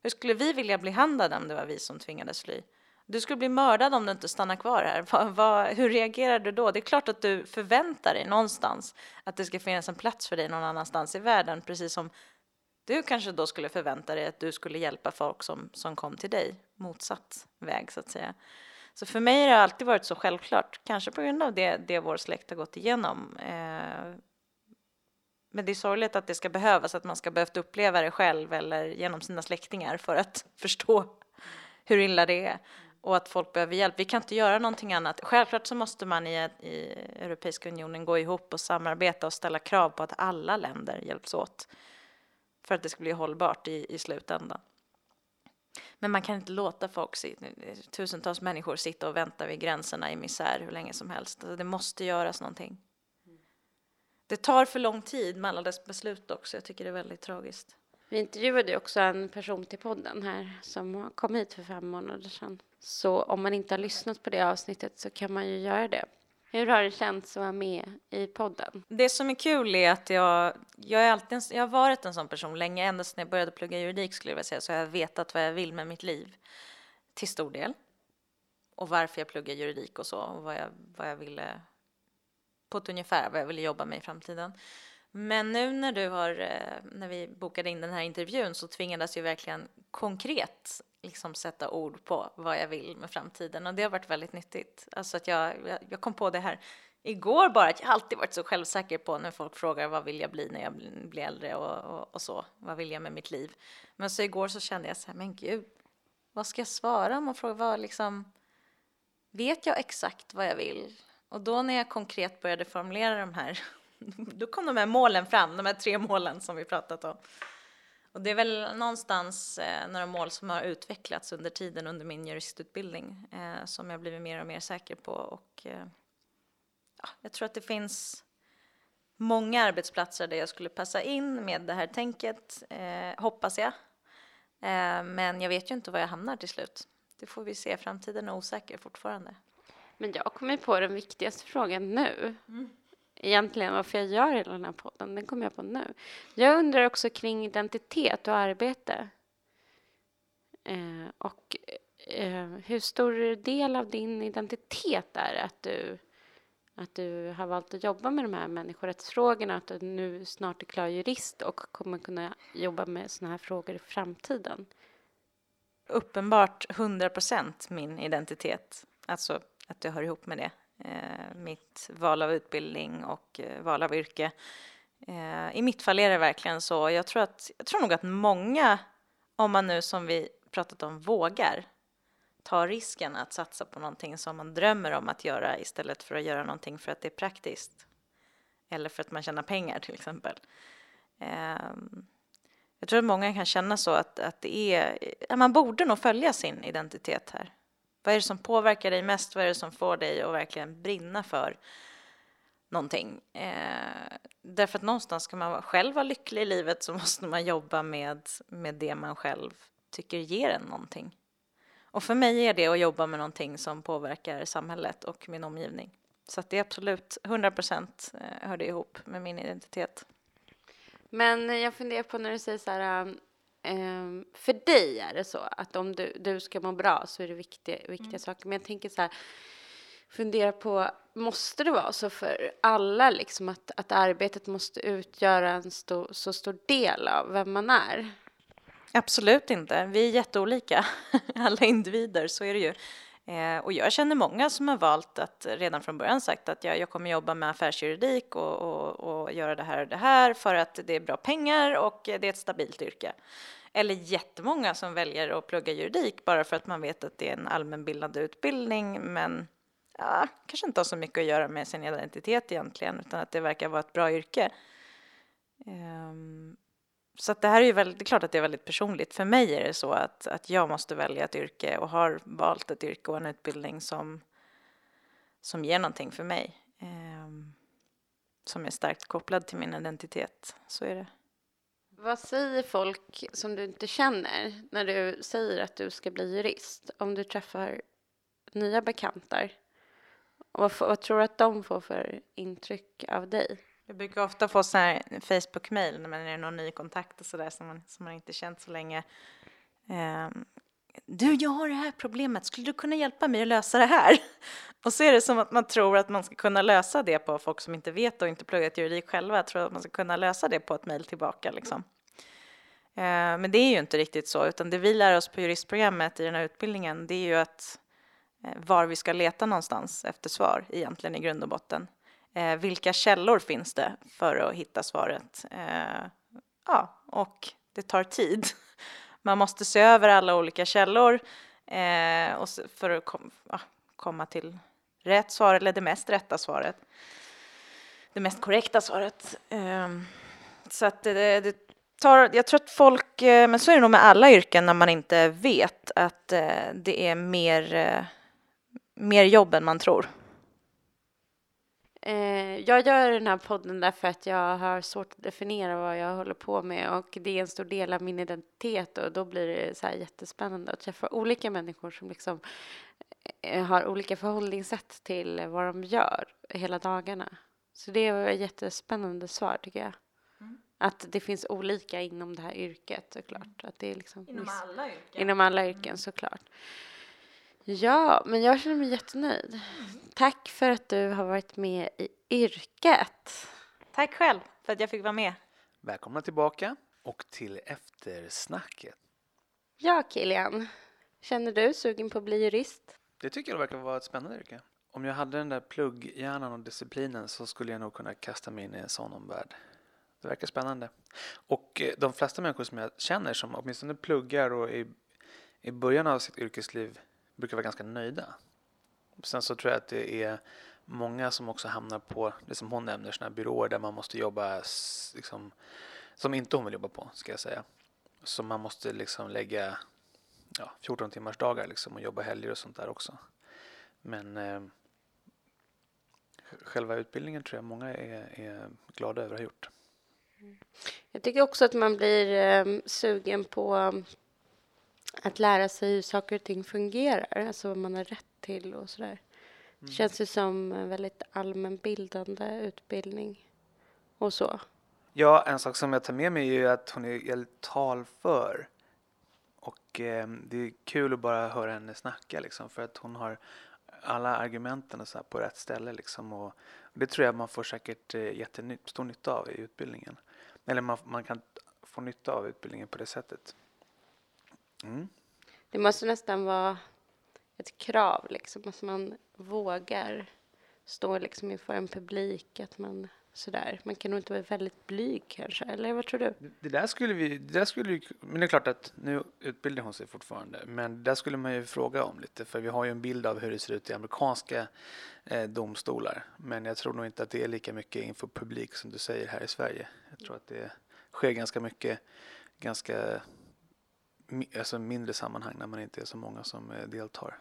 Hur skulle vi vilja bli handlade om det var vi som tvingades fly? Du skulle bli mördad om du inte stannar kvar här. Va, va, hur reagerar du då? Det är klart att du förväntar dig någonstans att det ska finnas en plats för dig någon annanstans i världen, precis som du kanske då skulle förvänta dig att du skulle hjälpa folk som, som kom till dig, motsatt väg så att säga. Så för mig har det alltid varit så självklart, kanske på grund av det, det vår släkt har gått igenom. Eh, men det är sorgligt att det ska behövas, att man ska behövt uppleva det själv eller genom sina släktingar för att förstå hur illa det är och att folk behöver hjälp. Vi kan inte göra någonting annat. Självklart så måste man i, i Europeiska unionen gå ihop och samarbeta och ställa krav på att alla länder hjälps åt för att det ska bli hållbart i, i slutändan. Men man kan inte låta folk, tusentals människor sitta och vänta vid gränserna i misär hur länge som helst. Alltså, Det måste göras någonting. Det tar för lång tid med alla dess beslut också. Jag tycker det är väldigt tragiskt. Vi intervjuade också en person till podden här som kom hit för fem månader sedan. Så om man inte har lyssnat på det avsnittet så kan man ju göra det. Hur har det känts att vara med i podden? Det som är kul är att jag, jag, är alltid jag har varit en sån person länge, ända sedan jag började plugga juridik skulle jag vilja säga, så har jag vetat vad jag vill med mitt liv. Till stor del. Och varför jag pluggar juridik och så, och vad jag, vad jag ville, på ett ungefär, vad jag ville jobba med i framtiden. Men nu när du har, eh, när vi bokade in den här intervjun så tvingades jag verkligen konkret liksom sätta ord på vad jag vill med framtiden och det har varit väldigt nyttigt. Alltså att jag, jag, jag kom på det här igår bara, att jag alltid varit så självsäker på när folk frågar vad vill jag bli när jag blir- äldre och, och, och så, vad vill jag med mitt liv? Men så igår så kände jag så här, men gud, vad ska jag svara om man frågar vad liksom, vet jag exakt vad jag vill? Och då när jag konkret började formulera de här, då kom de här målen fram, de här tre målen som vi pratat om. Och det är väl någonstans eh, några mål som har utvecklats under tiden under min juristutbildning eh, som jag blivit mer och mer säker på. Och, eh, ja, jag tror att det finns många arbetsplatser där jag skulle passa in med det här tänket, eh, hoppas jag. Eh, men jag vet ju inte var jag hamnar till slut. Det får vi se, framtiden är osäker fortfarande. Men jag kommer på den viktigaste frågan nu. Egentligen varför jag gör hela den här podden, den kommer jag på nu. Jag undrar också kring identitet och arbete. Eh, och eh, hur stor del av din identitet är att du, att du har valt att jobba med de här människorättsfrågorna, att du nu snart är klar jurist och kommer kunna jobba med såna här frågor i framtiden? uppenbart 100% min identitet. Alltså att det hör ihop med det. Eh, mitt val av utbildning och eh, val av yrke. Eh, I mitt fall är det verkligen så. Jag tror, att, jag tror nog att många, om man nu som vi pratat om vågar, ta risken att satsa på någonting som man drömmer om att göra istället för att göra någonting för att det är praktiskt. Eller för att man tjänar pengar till exempel. Ehm, jag tror att många kan känna så att, att det är, man borde nog följa sin identitet här. Vad är det som påverkar dig mest? Vad är det som får dig att verkligen brinna för någonting? Eh, därför att någonstans ska man själv vara lycklig i livet så måste man jobba med, med det man själv tycker ger en någonting. Och för mig är det att jobba med någonting som påverkar samhället och min omgivning. Så att det är absolut 100 procent eh, hör det ihop med min identitet. Men jag funderar på när du säger så här, eh, um, för dig är det så att om du, du ska må bra så är det viktiga, viktiga mm. saker. Men jag tänker så här, fundera på, måste det vara så för alla liksom att, att arbetet måste utgöra en stor, så stor del av vem man är? Absolut inte. Vi är jätteolika, alla individer, så är det ju. Eh, och jag känner många som har valt att eh, redan från början sagt att jag, jag kommer jobba med affärsjuridik och, och, och, göra det här och det här för att det är bra pengar och det är ett stabilt yrke. Eller jättemånga som väljer att plugga juridik bara för att man vet att det är en allmänbildande utbildning men ja, kanske inte har så mycket att göra med sin identitet egentligen utan att det verkar vara ett bra yrke. Um, så att det här är ju väldigt, det är klart att det är väldigt personligt. För mig är det så att, att jag måste välja ett yrke och har valt ett yrke och en utbildning som, som ger någonting för mig. Eh, som är starkt kopplad till min identitet. Så är det. Vad säger folk som du inte känner när du säger att du ska bli jurist? Om du träffar nya bekantar. Vad, vad tror du att de får för intryck av dig? Jag brukar ofta få så här Facebook-mail när man är någon ny kontakt och sådär som man, som man inte känt så länge. Um, du, jag har det här problemet, skulle du kunna hjälpa mig att lösa det här? Och så är det som att man tror att man ska kunna lösa det på folk som inte vet och inte pluggat juridik själva, tror att man ska kunna lösa det på ett mejl tillbaka liksom. Uh, men det är ju inte riktigt så, utan det vi lär oss på juristprogrammet i den här utbildningen, det är ju att eh, var vi ska leta någonstans efter svar egentligen i grund och botten. Eh, vilka källor finns det för att hitta svaret? Eh, ja, och det tar tid. Man måste se över alla olika källor eh, och för att kom, ja, komma till rätt svar eller det mest rätta svaret. Det mest korrekta svaret. Ehm, så att det, det tar, jag tror att folk, eh, men så är det nog med alla yrken när man inte vet att eh, det är mer, eh, mer jobb än man tror. Eh, jag gör den här podden därför att jag har svårt att definiera vad jag håller på med och det är en stor del av min identitet och då blir det så här jättespännande att träffa olika människor som liksom eh, har olika förhållningssätt till vad de gör hela dagarna. Så det är ett jättespännande svar tycker jag. Mm. Att det finns olika inom det här yrket såklart. Att det är liksom inom alla yrken? Inom alla yrken mm. såklart. Ja, men jag känner mig jättenöjd. Tack för att du har varit med i yrket. Tack själv för att jag fick vara med. Välkomna tillbaka och till eftersnacket. Ja, Kilian. Känner du sugen på att bli jurist? Det tycker jag verkar vara ett spännande yrke. Om jag hade den där plugghjärnan och disciplinen så skulle jag nog kunna kasta mig in i en sån omvärld. Det verkar spännande. Och eh, de flesta människor som jag känner som åtminstone pluggar och i, i början av sitt yrkesliv brukar vara ganska nöjda. Sen så tror jag att det är många som också hamnar på det som hon nämner, sådana byråer där man måste jobba liksom, som inte hon vill jobba på, ska jag säga. Så man måste liksom lägga ja, 14 timmars dagar liksom och jobba helger och sånt där också. Men eh, själva utbildningen tror jag många är, är glada över att ha gjort. Mm. Jag tycker också att man blir eh, sugen på att lära sig hur saker och ting fungerar, alltså vad man har rätt till och sådär. Det mm. känns ju som en väldigt allmänbildande utbildning och så. Ja, en sak som jag tar med mig är ju att hon är väldigt talför. Och eh, det är kul att bara höra henne snacka liksom för att hon har alla argumenten och så på rätt ställe liksom. Och, och det tror jag man får säkert eh, jättestor nytta av i utbildningen. Eller man, man kan få nytta av utbildningen på det sättet. Mm. Det måste nästan vara ett krav, liksom, att man vågar stå liksom inför en publik, att man sådär. Man kan nog inte vara väldigt blyg kanske, eller vad tror du? Det där skulle vi, det där skulle men det är klart att nu utbildar hon sig fortfarande, men där skulle man ju fråga om lite, för vi har ju en bild av hur det ser ut i amerikanska eh, domstolar, men jag tror nog inte att det är lika mycket inför publik som du säger här i Sverige. Jag tror att det sker ganska mycket ganska alltså mindre sammanhang när man inte är så många som eh, deltar.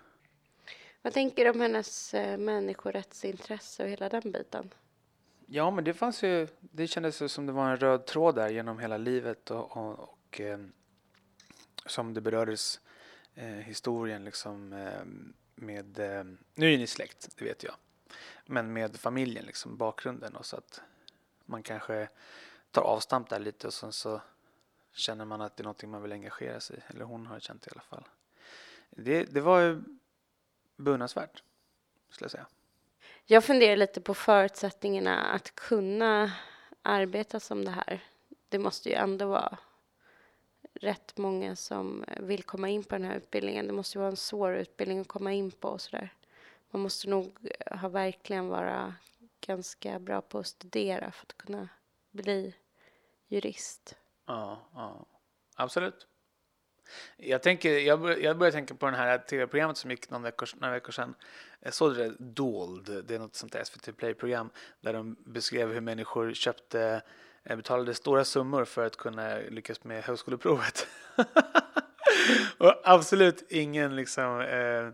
Vad tänker du om hennes eh, människorättsintresse och hela den biten? Ja, men det fanns ju, det kändes som det var en röd tråd där genom hela livet och, och, och eh, som det berördes eh, historien liksom eh, med, eh, nu är ni släkt, det vet jag, men med familjen liksom, bakgrunden och så att man kanske tar avstamp där lite och sen så känner man att det är någonting man vill engagera sig i, eller hon har känt det i alla fall. Det, det var ju beundransvärt, skulle jag säga. Jag funderar lite på förutsättningarna att kunna arbeta som det här. Det måste ju ändå vara rätt många som vill komma in på den här utbildningen. Det måste ju vara en svår utbildning att komma in på och sådär. Man måste nog ha verkligen vara ganska bra på att studera för att kunna bli jurist. Ja, ja. absolut. Jag, tänker, jag, bör, jag börjar tänka på den här tv-programmet som gick några veckor, några veckor sedan. Jag såg det, Dold, det är något sånt där SVT Play-program där de beskrev hur människor köpte, eh, betalade stora summor för att kunna lyckas med högskoleprovet. Och absolut ingen liksom, eh,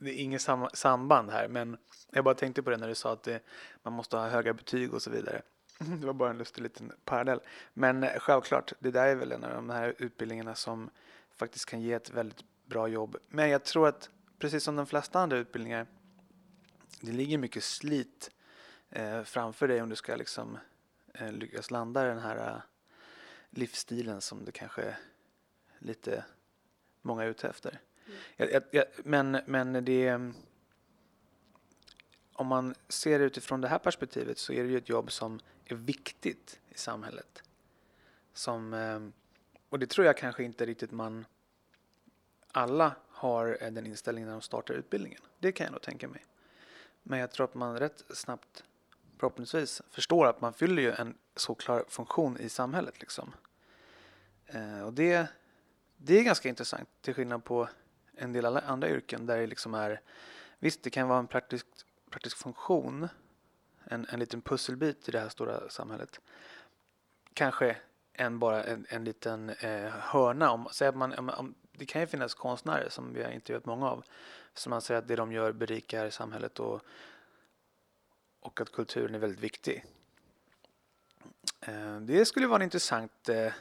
det är inget sam samband här, men jag bara tänkte på det när du sa att det, man måste ha höga betyg och så vidare. Det var bara en lustig liten parallell. Men eh, självklart, det där är väl en av de här utbildningarna som faktiskt kan ge ett väldigt bra jobb. Men jag tror att precis som de flesta andra utbildningar, det ligger mycket slit eh, framför dig om du ska liksom eh, lyckas landa den här eh, livsstilen som det kanske lite många är ute efter. Jag, jag, jag, men, men det om man ser det utifrån det här perspektivet så är det ju ett jobb som är viktigt i samhället. Som, eh, och det tror jag kanske inte riktigt man alla har eh, den inställningen när de startar utbildningen. Det kan jag nog tänka mig. Men jag tror att man rätt snabbt förhoppningsvis förstår att man fyller ju en så klar funktion i samhället. Liksom. Eh, och det, det är ganska intressant till skillnad på en del andra yrken där det liksom är Visst, det kan vara en praktisk, praktisk funktion, en, en liten pusselbit i det här stora samhället. Kanske en, bara en, en liten eh, hörna. Om, säg att man, om, om, det kan ju finnas konstnärer som vi har intervjuat många av som anser att det de gör berikar samhället och, och att kulturen är väldigt viktig. Eh, det skulle vara en intressant eh,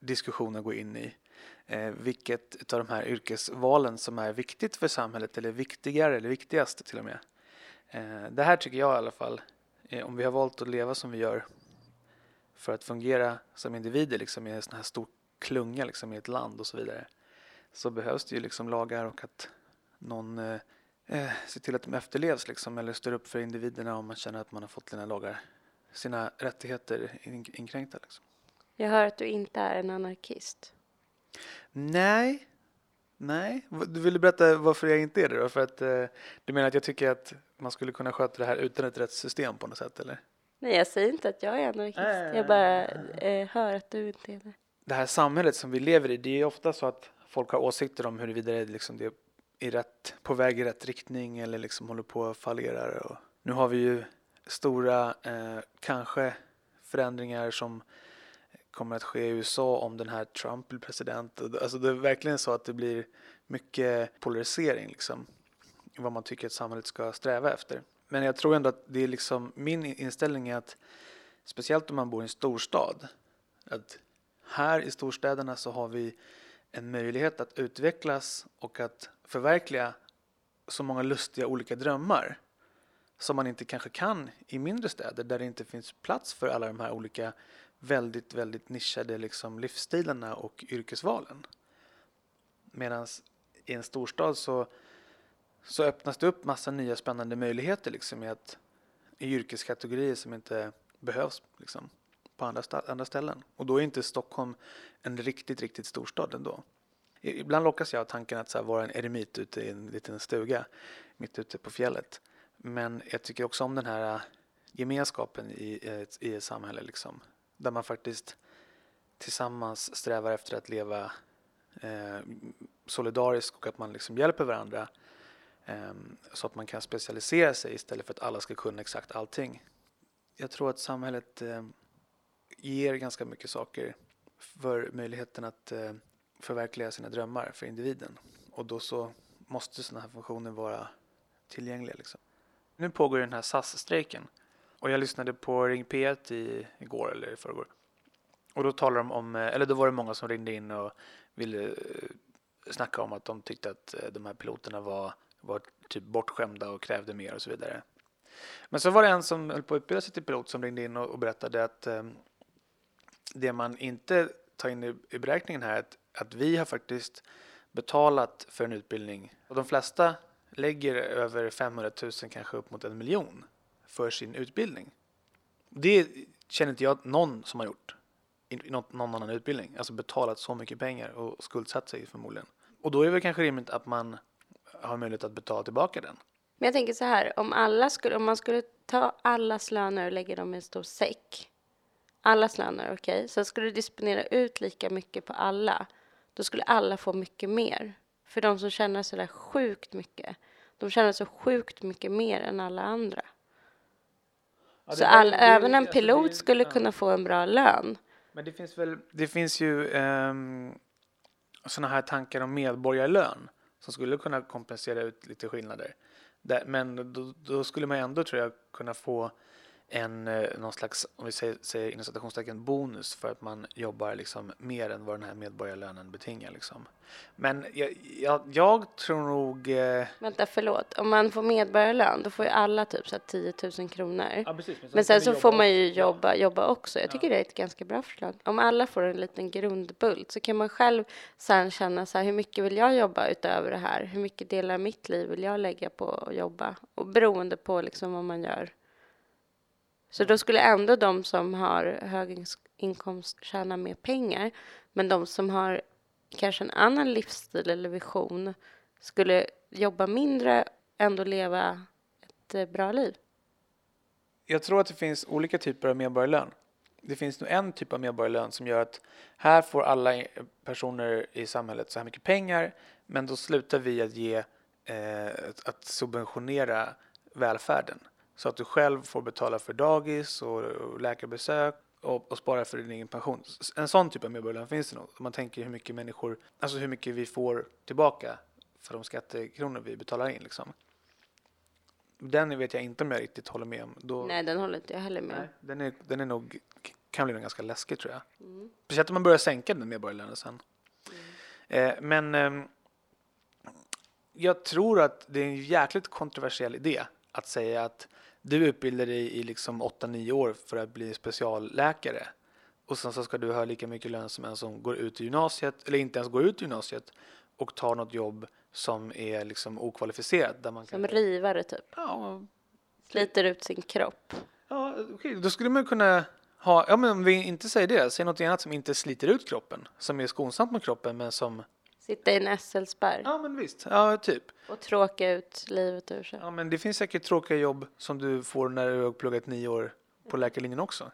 diskussion att gå in i. Eh, vilket av de här yrkesvalen som är viktigt för samhället eller viktigare eller viktigast till och med. Eh, det här tycker jag i alla fall, om vi har valt att leva som vi gör för att fungera som individer liksom, i en sån här stor klunga liksom, i ett land och så vidare så behövs det ju liksom lagar och att någon eh, eh ser till att de efterlevs liksom, eller står upp för individerna om man känner att man har fått sina lagar, sina rättigheter inkränkta. Liksom. Jag hör att du inte är en anarkist. Nej, nej. Du ville berätta varför jag inte är det då? För att eh, du menar att jag tycker att man skulle kunna sköta det här utan ett rättssystem på något sätt eller? Nej, jag säger inte att jag är anarkist. Äh, jag bara eh, hör att du inte är det. Det här samhället som vi lever i, det är ju ofta så att folk har åsikter om huruvida det, liksom det är rätt, på väg i rätt riktning eller liksom håller på att fallera. Och nu har vi ju stora, eh, kanske förändringar som kommer att ske i USA om den här Trump blir president. Alltså det är verkligen så att det blir mycket polarisering liksom. Vad man tycker att samhället ska sträva efter. Men jag tror ändå att det är liksom min inställning är att speciellt om man bor i en storstad. Att här i storstäderna så har vi en möjlighet att utvecklas och att förverkliga så många lustiga olika drömmar som man inte kanske kan i mindre städer där det inte finns plats för alla de här olika väldigt, väldigt nischade liksom livsstilarna och yrkesvalen. Medan i en storstad så, så öppnas det upp massa nya spännande möjligheter liksom i, att, i yrkeskategorier som inte behövs liksom, på andra, andra ställen. Och då är inte Stockholm en riktigt, riktigt storstad ändå. Ibland lockas jag av tanken att så här, vara en eremit ute i en liten stuga mitt ute på fjället. Men jag tycker också om den här äh, gemenskapen i, ett, i ett samhälle. Liksom där man faktiskt tillsammans strävar efter att leva eh, solidariskt och att man liksom hjälper varandra eh, så att man kan specialisera sig istället för att alla ska kunna exakt allting. Jag tror att samhället eh, ger ganska mycket saker för möjligheten att eh, förverkliga sina drömmar för individen. Och då så måste sådana här funktioner vara tillgängliga. Liksom. Nu pågår den här SAS-strejken och jag lyssnade på Ring P1 i, igår eller i förrgår. Och då talade de om, eh, eller då var det många som ringde in och ville eh, snacka om att de tyckte att eh, de här piloterna var, var typ bortskämda och krävde mer och så vidare. Men så var det en som höll på att utbilda sig till pilot som ringde in och, och berättade att eh, det man inte tar in i, i beräkningen här är att, att vi har faktiskt betalat för en utbildning och de flesta lägger över 500 000, kanske upp mot en miljon för sin utbildning. Det känner inte jag någon som har gjort i någon annan utbildning, alltså betalat så mycket pengar och skuldsatt sig förmodligen. Och då är det väl kanske rimligt att man har möjlighet att betala tillbaka den. Men jag tänker så här, om, alla skulle, om man skulle ta allas löner och lägga dem i en stor säck, allas löner, okej, okay, sen skulle du disponera ut lika mycket på alla, då skulle alla få mycket mer. För de som tjänar så där sjukt mycket, de tjänar så sjukt mycket mer än alla andra. Ja, så all, även en alltså, pilot det, skulle ja. kunna få en bra lön. Men det finns väl, det finns ju um, ehm, sådana här tankar om medborgarlön som skulle kunna kompensera ut lite skillnader. men då, då, skulle man ändå tror jag kunna få en eh, någon slags, om vi säger, säger inom citationstecken, bonus för att man jobbar liksom mer än vad den här medborgarlönen betingar. Liksom. Men jag, jag, jag tror nog... Eh... Vänta, förlåt. Om man får medborgarlön, då får ju alla typ så 10 000 kronor. Ja, precis, men, men sen så får man ju jobba, jobba också. Jag tycker ja. det är ett ganska bra förslag. Om alla får en liten grundbult så kan man själv sen känna så här, hur mycket vill jag jobba utöver det här? Hur mycket delar av mitt liv vill jag lägga på att jobba? Och beroende på liksom vad man gör så då skulle ändå de som har hög inkomst tjäna mer pengar. Men de som har kanske en annan livsstil eller vision skulle jobba mindre, ändå leva ett eh, bra liv. Jag tror att det finns olika typer av medborgarlön. Det finns nog en typ av medborgarlön som gör att här får alla personer i samhället så här mycket pengar, men då slutar vi att ge eh, att subventionera välfärden. Så att du själv får betala för dagis och läkarbesök och, och spara för din egen pension. En sån typ av medborgarlön finns det nog. Om man tänker hur mycket människor, alltså hur mycket vi får tillbaka för de skattekronor vi betalar in liksom. Den vet jag inte om jag riktigt håller med om. Då, Nej, den håller inte jag heller med om. Den är, den är nog, kan bli ganska läskig tror jag. Mm. Speciellt om man börjar sänka den medborgarlönen sen. Mm. Eh, men eh, jag tror att det är en jäkligt kontroversiell idé att säga att du utbildar dig i liksom 8-9 år för att bli specialläkare och sen så ska du ha lika mycket lön som en som går ut i gymnasiet eller inte ens går ut i gymnasiet och tar något jobb som är liksom okvalificerat. Där man som kan... rivare typ? Ja. Sliter ut sin kropp? Ja, okay. då skulle man kunna ha, ja men om vi inte säger det, säg något annat som inte sliter ut kroppen, som är skonsamt mot kroppen men som Sitta i en SL-spärr. Ja, men visst. Ja, typ. Och tråka ut livet ur sig. Ja, men det finns säkert tråkiga jobb som du får när du har pluggat nio år på läkarlinjen också.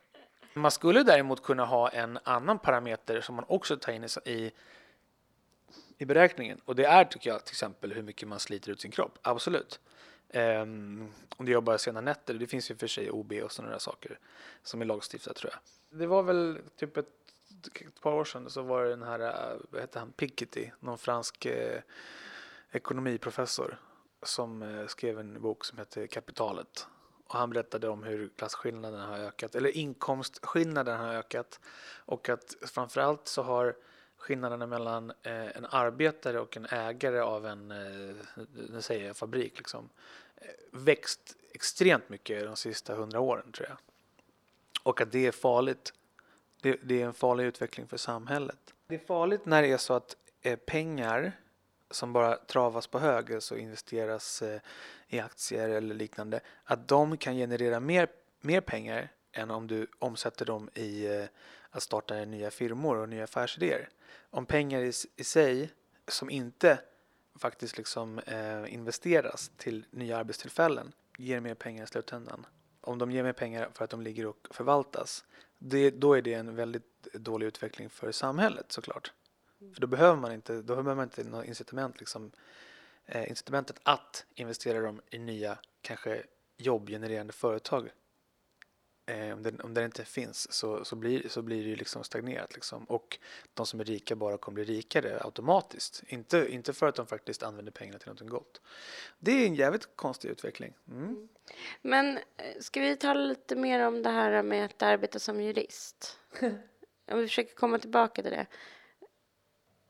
Man skulle däremot kunna ha en annan parameter som man också tar in i, i beräkningen. Och det är, tycker jag, till exempel hur mycket man sliter ut sin kropp. Absolut. Um, om du jobbar sena nätter, det finns ju för sig OB och sådana där saker som är lagstiftat tror jag. Det var väl typ ett ett par år sedan så var det den här, äh, vad heter han, Piketty, någon fransk eh, ekonomiprofessor som eh, skrev en bok som heter Kapitalet. Och han berättade om hur klasskillnaderna har ökat, eller inkomstskillnaderna har ökat. Och att framförallt så har skillnaderna mellan eh, en arbetare och en ägare av en, eh, nu säger jag fabrik liksom, eh, växt extremt mycket de sista hundra åren tror jag. Och att det är farligt det, det, är en farlig utveckling för samhället. Det är farligt när det är så att eh, pengar som bara travas på hög, alltså investeras eh, i aktier eller liknande, att de kan generera mer, mer pengar än om du omsätter dem i eh, att starta nya firmor och nya affärsidéer. Om pengar i, i sig som inte faktiskt liksom eh, investeras till nya arbetstillfällen ger mer pengar i slutändan. Om de ger mer pengar för att de ligger och förvaltas det, då är det en väldigt dålig utveckling för samhället såklart. Mm. För då behöver man inte, då behöver man inte något incitament, liksom, eh, incitamentet att investera dem i nya, kanske jobbgenererande företag eh, om, den, om den inte finns så, så, blir, så blir det ju liksom stagnerat. Liksom. Och de som är rika bara kommer bli rikare automatiskt. Inte, inte för att de faktiskt använder pengarna till något gott. Det är en jävligt konstig utveckling. Mm. Men eh, ska vi tala lite mer om det här med att arbeta som jurist? Om vi försöker komma tillbaka till det.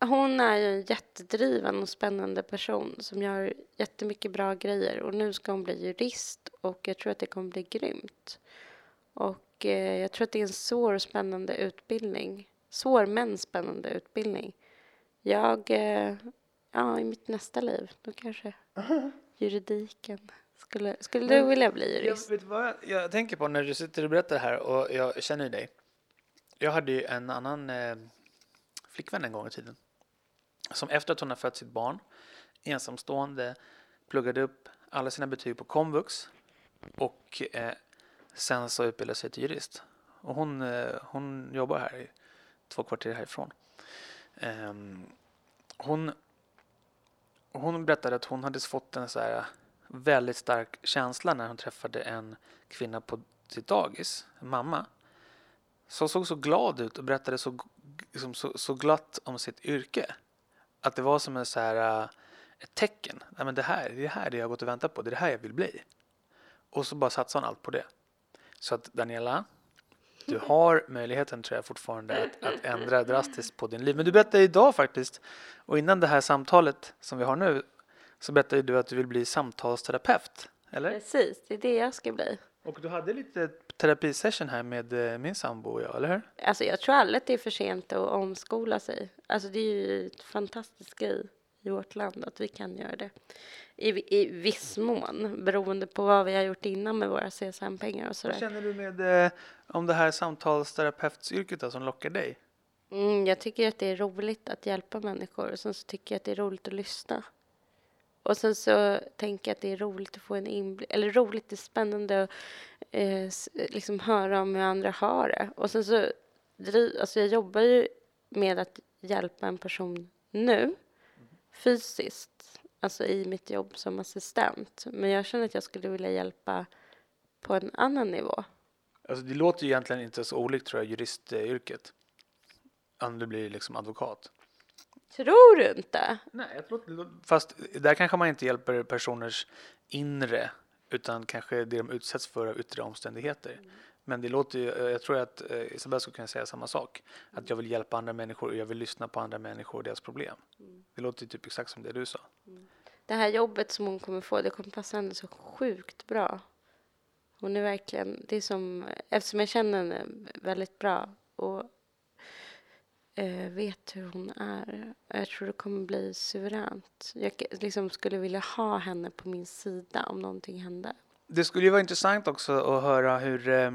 Hon är ju en jättedriven och spännande person som gör jättemycket bra grejer och nu ska hon bli jurist och jag tror att det kommer bli grymt. Och eh, jag tror att det är en svår och spännande utbildning. Svår men spännande utbildning. Jag, eh, ja i mitt nästa liv, då kanske juridiken. Skulle, skulle du vilja bli jurist? Jag, vet vad jag, jag tänker på när du sitter och berättar det här och jag känner ju dig. Jag hade ju en annan eh, flickvän en gång i tiden som efter att hon har fött sitt barn ensamstående pluggade upp alla sina betyg på komvux och eh, sen så utbildade sig till jurist. Och hon, eh, hon jobbar här två kvarter härifrån. Ehm, hon, hon berättade att hon hade fått en så här eh, väldigt stark känsla när hon träffade en kvinna på sitt dagis, en mamma, som såg så glad ut och berättade så, liksom, så, så glatt om sitt yrke. Att det var som en så här, eh, ett tecken. Nej, men det, här, det är det jag har gått och väntat på. Det är det här jag vill bli. Och så bara satsade hon allt på det. Så att Daniela, du har möjligheten tror jag fortfarande att, att ändra drastiskt på din liv. Men du berättade idag faktiskt, och innan det här samtalet som vi har nu, så berättade du att du vill bli samtalsterapeut. Eller? Precis, det är det jag ska bli. Och du hade lite terapisession här med eh, min sambo och jag, eller hur? Alltså jag tror aldrig att det är för sent att omskola sig. Alltså det är ju ett fantastiskt grej i vårt land att vi kan göra det. I, i viss mån, beroende på vad vi har gjort innan med våra CSN-pengar och sådär. Vad känner du med eh, om det här samtalsterapeutyrket då, som lockar dig? Mm, jag tycker att det är roligt att hjälpa människor och sen så tycker jag att det är roligt att lyssna. Och sen så tänker jag att det är roligt att få en inblick, eller roligt, det är spännande att eh, liksom höra om hur andra har det. Och sen så, alltså jag jobbar ju med att hjälpa en person nu, fysiskt, alltså i mitt jobb som assistent. Men jag känner att jag skulle vilja hjälpa på en annan nivå. Alltså det låter ju egentligen inte så olikt tror jag, juristyrket. Om du blir liksom advokat. Tror du inte? Nej, jag tror Fast där kanske man inte hjälper personers inre utan kanske det de utsätts för av yttre omständigheter. Mm. Men det låter ju, eh, jag tror att eh, Isabella skulle kunna säga samma sak. Mm. Att jag vill hjälpa andra människor och jag vill lyssna på andra människor och deras problem. Mm. Det låter ju typ exakt som det du sa. Mm. Det här jobbet som hon kommer få, det kommer passa henne så sjukt bra. Hon är verkligen, det är som, eftersom jag känner henne väldigt bra och eh, vet hur hon är. Jag tror det kommer bli suveränt. Jag liksom skulle vilja ha henne på min sida om någonting hände. Det skulle ju vara intressant också att höra hur eh,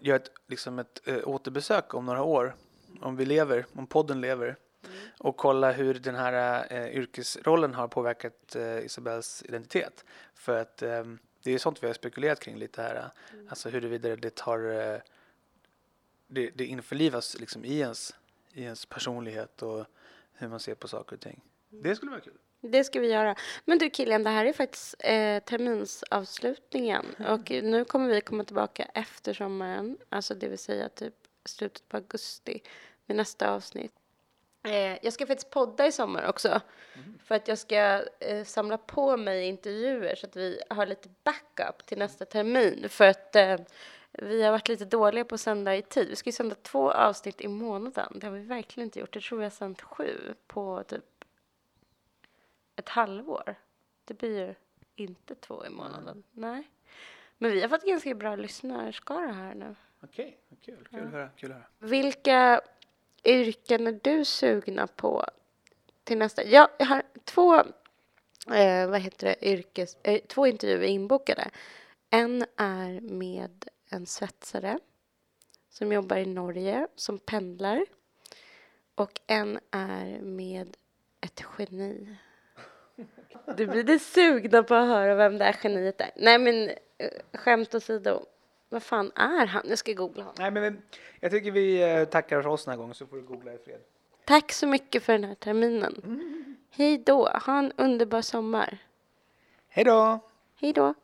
göra ett, liksom ett eh, återbesök om några år. Om vi lever, om podden lever. Mm. Och kolla hur den här eh, yrkesrollen har påverkat eh, Isabells identitet. För att eh, det är sånt vi har spekulerat kring lite här. Mm. Alltså huruvida det tar eh, det, det införlivas liksom i ens, i ens personlighet och hur man ser på saker och ting. Det skulle vara kul. Det ska vi göra. Men du Kilian, det här är faktiskt eh, terminsavslutningen och nu kommer vi komma tillbaka efter sommaren, alltså det vill säga typ slutet på augusti med nästa avsnitt. Eh, jag ska faktiskt podda i sommar också mm. för att jag ska eh, samla på mig intervjuer så att vi har lite backup till nästa termin för att eh, vi har varit lite dåliga på att sända i tid. Vi ska ju sända två avsnitt i månaden. Det har vi verkligen inte gjort. Jag tror vi har sänt sju på typ ett halvår. Det blir ju inte två i månaden. Nej. Men vi har fått ganska bra lyssnarskara här nu. Okej, okay. kul. Kul, ja. höra, kul höra. Vilka yrken är du sugna på till nästa? Ja, jag har två, eh, vad heter det, yrkes, eh, två intervjuer inbokade. En är med en svetsare som jobbar i Norge, som pendlar. Och en är med ett geni. Du blir det sugna på att höra vem det här geniet är. Nej men eh, skämt åsido. Vad fan är han? Jag ska googla honom. Nej men jag tycker vi eh, tackar för oss den här gången så får du googla i fred. Tack så mycket för den här terminen. Mm. Hej då. Ha en underbar sommar. Hej då. Hej då.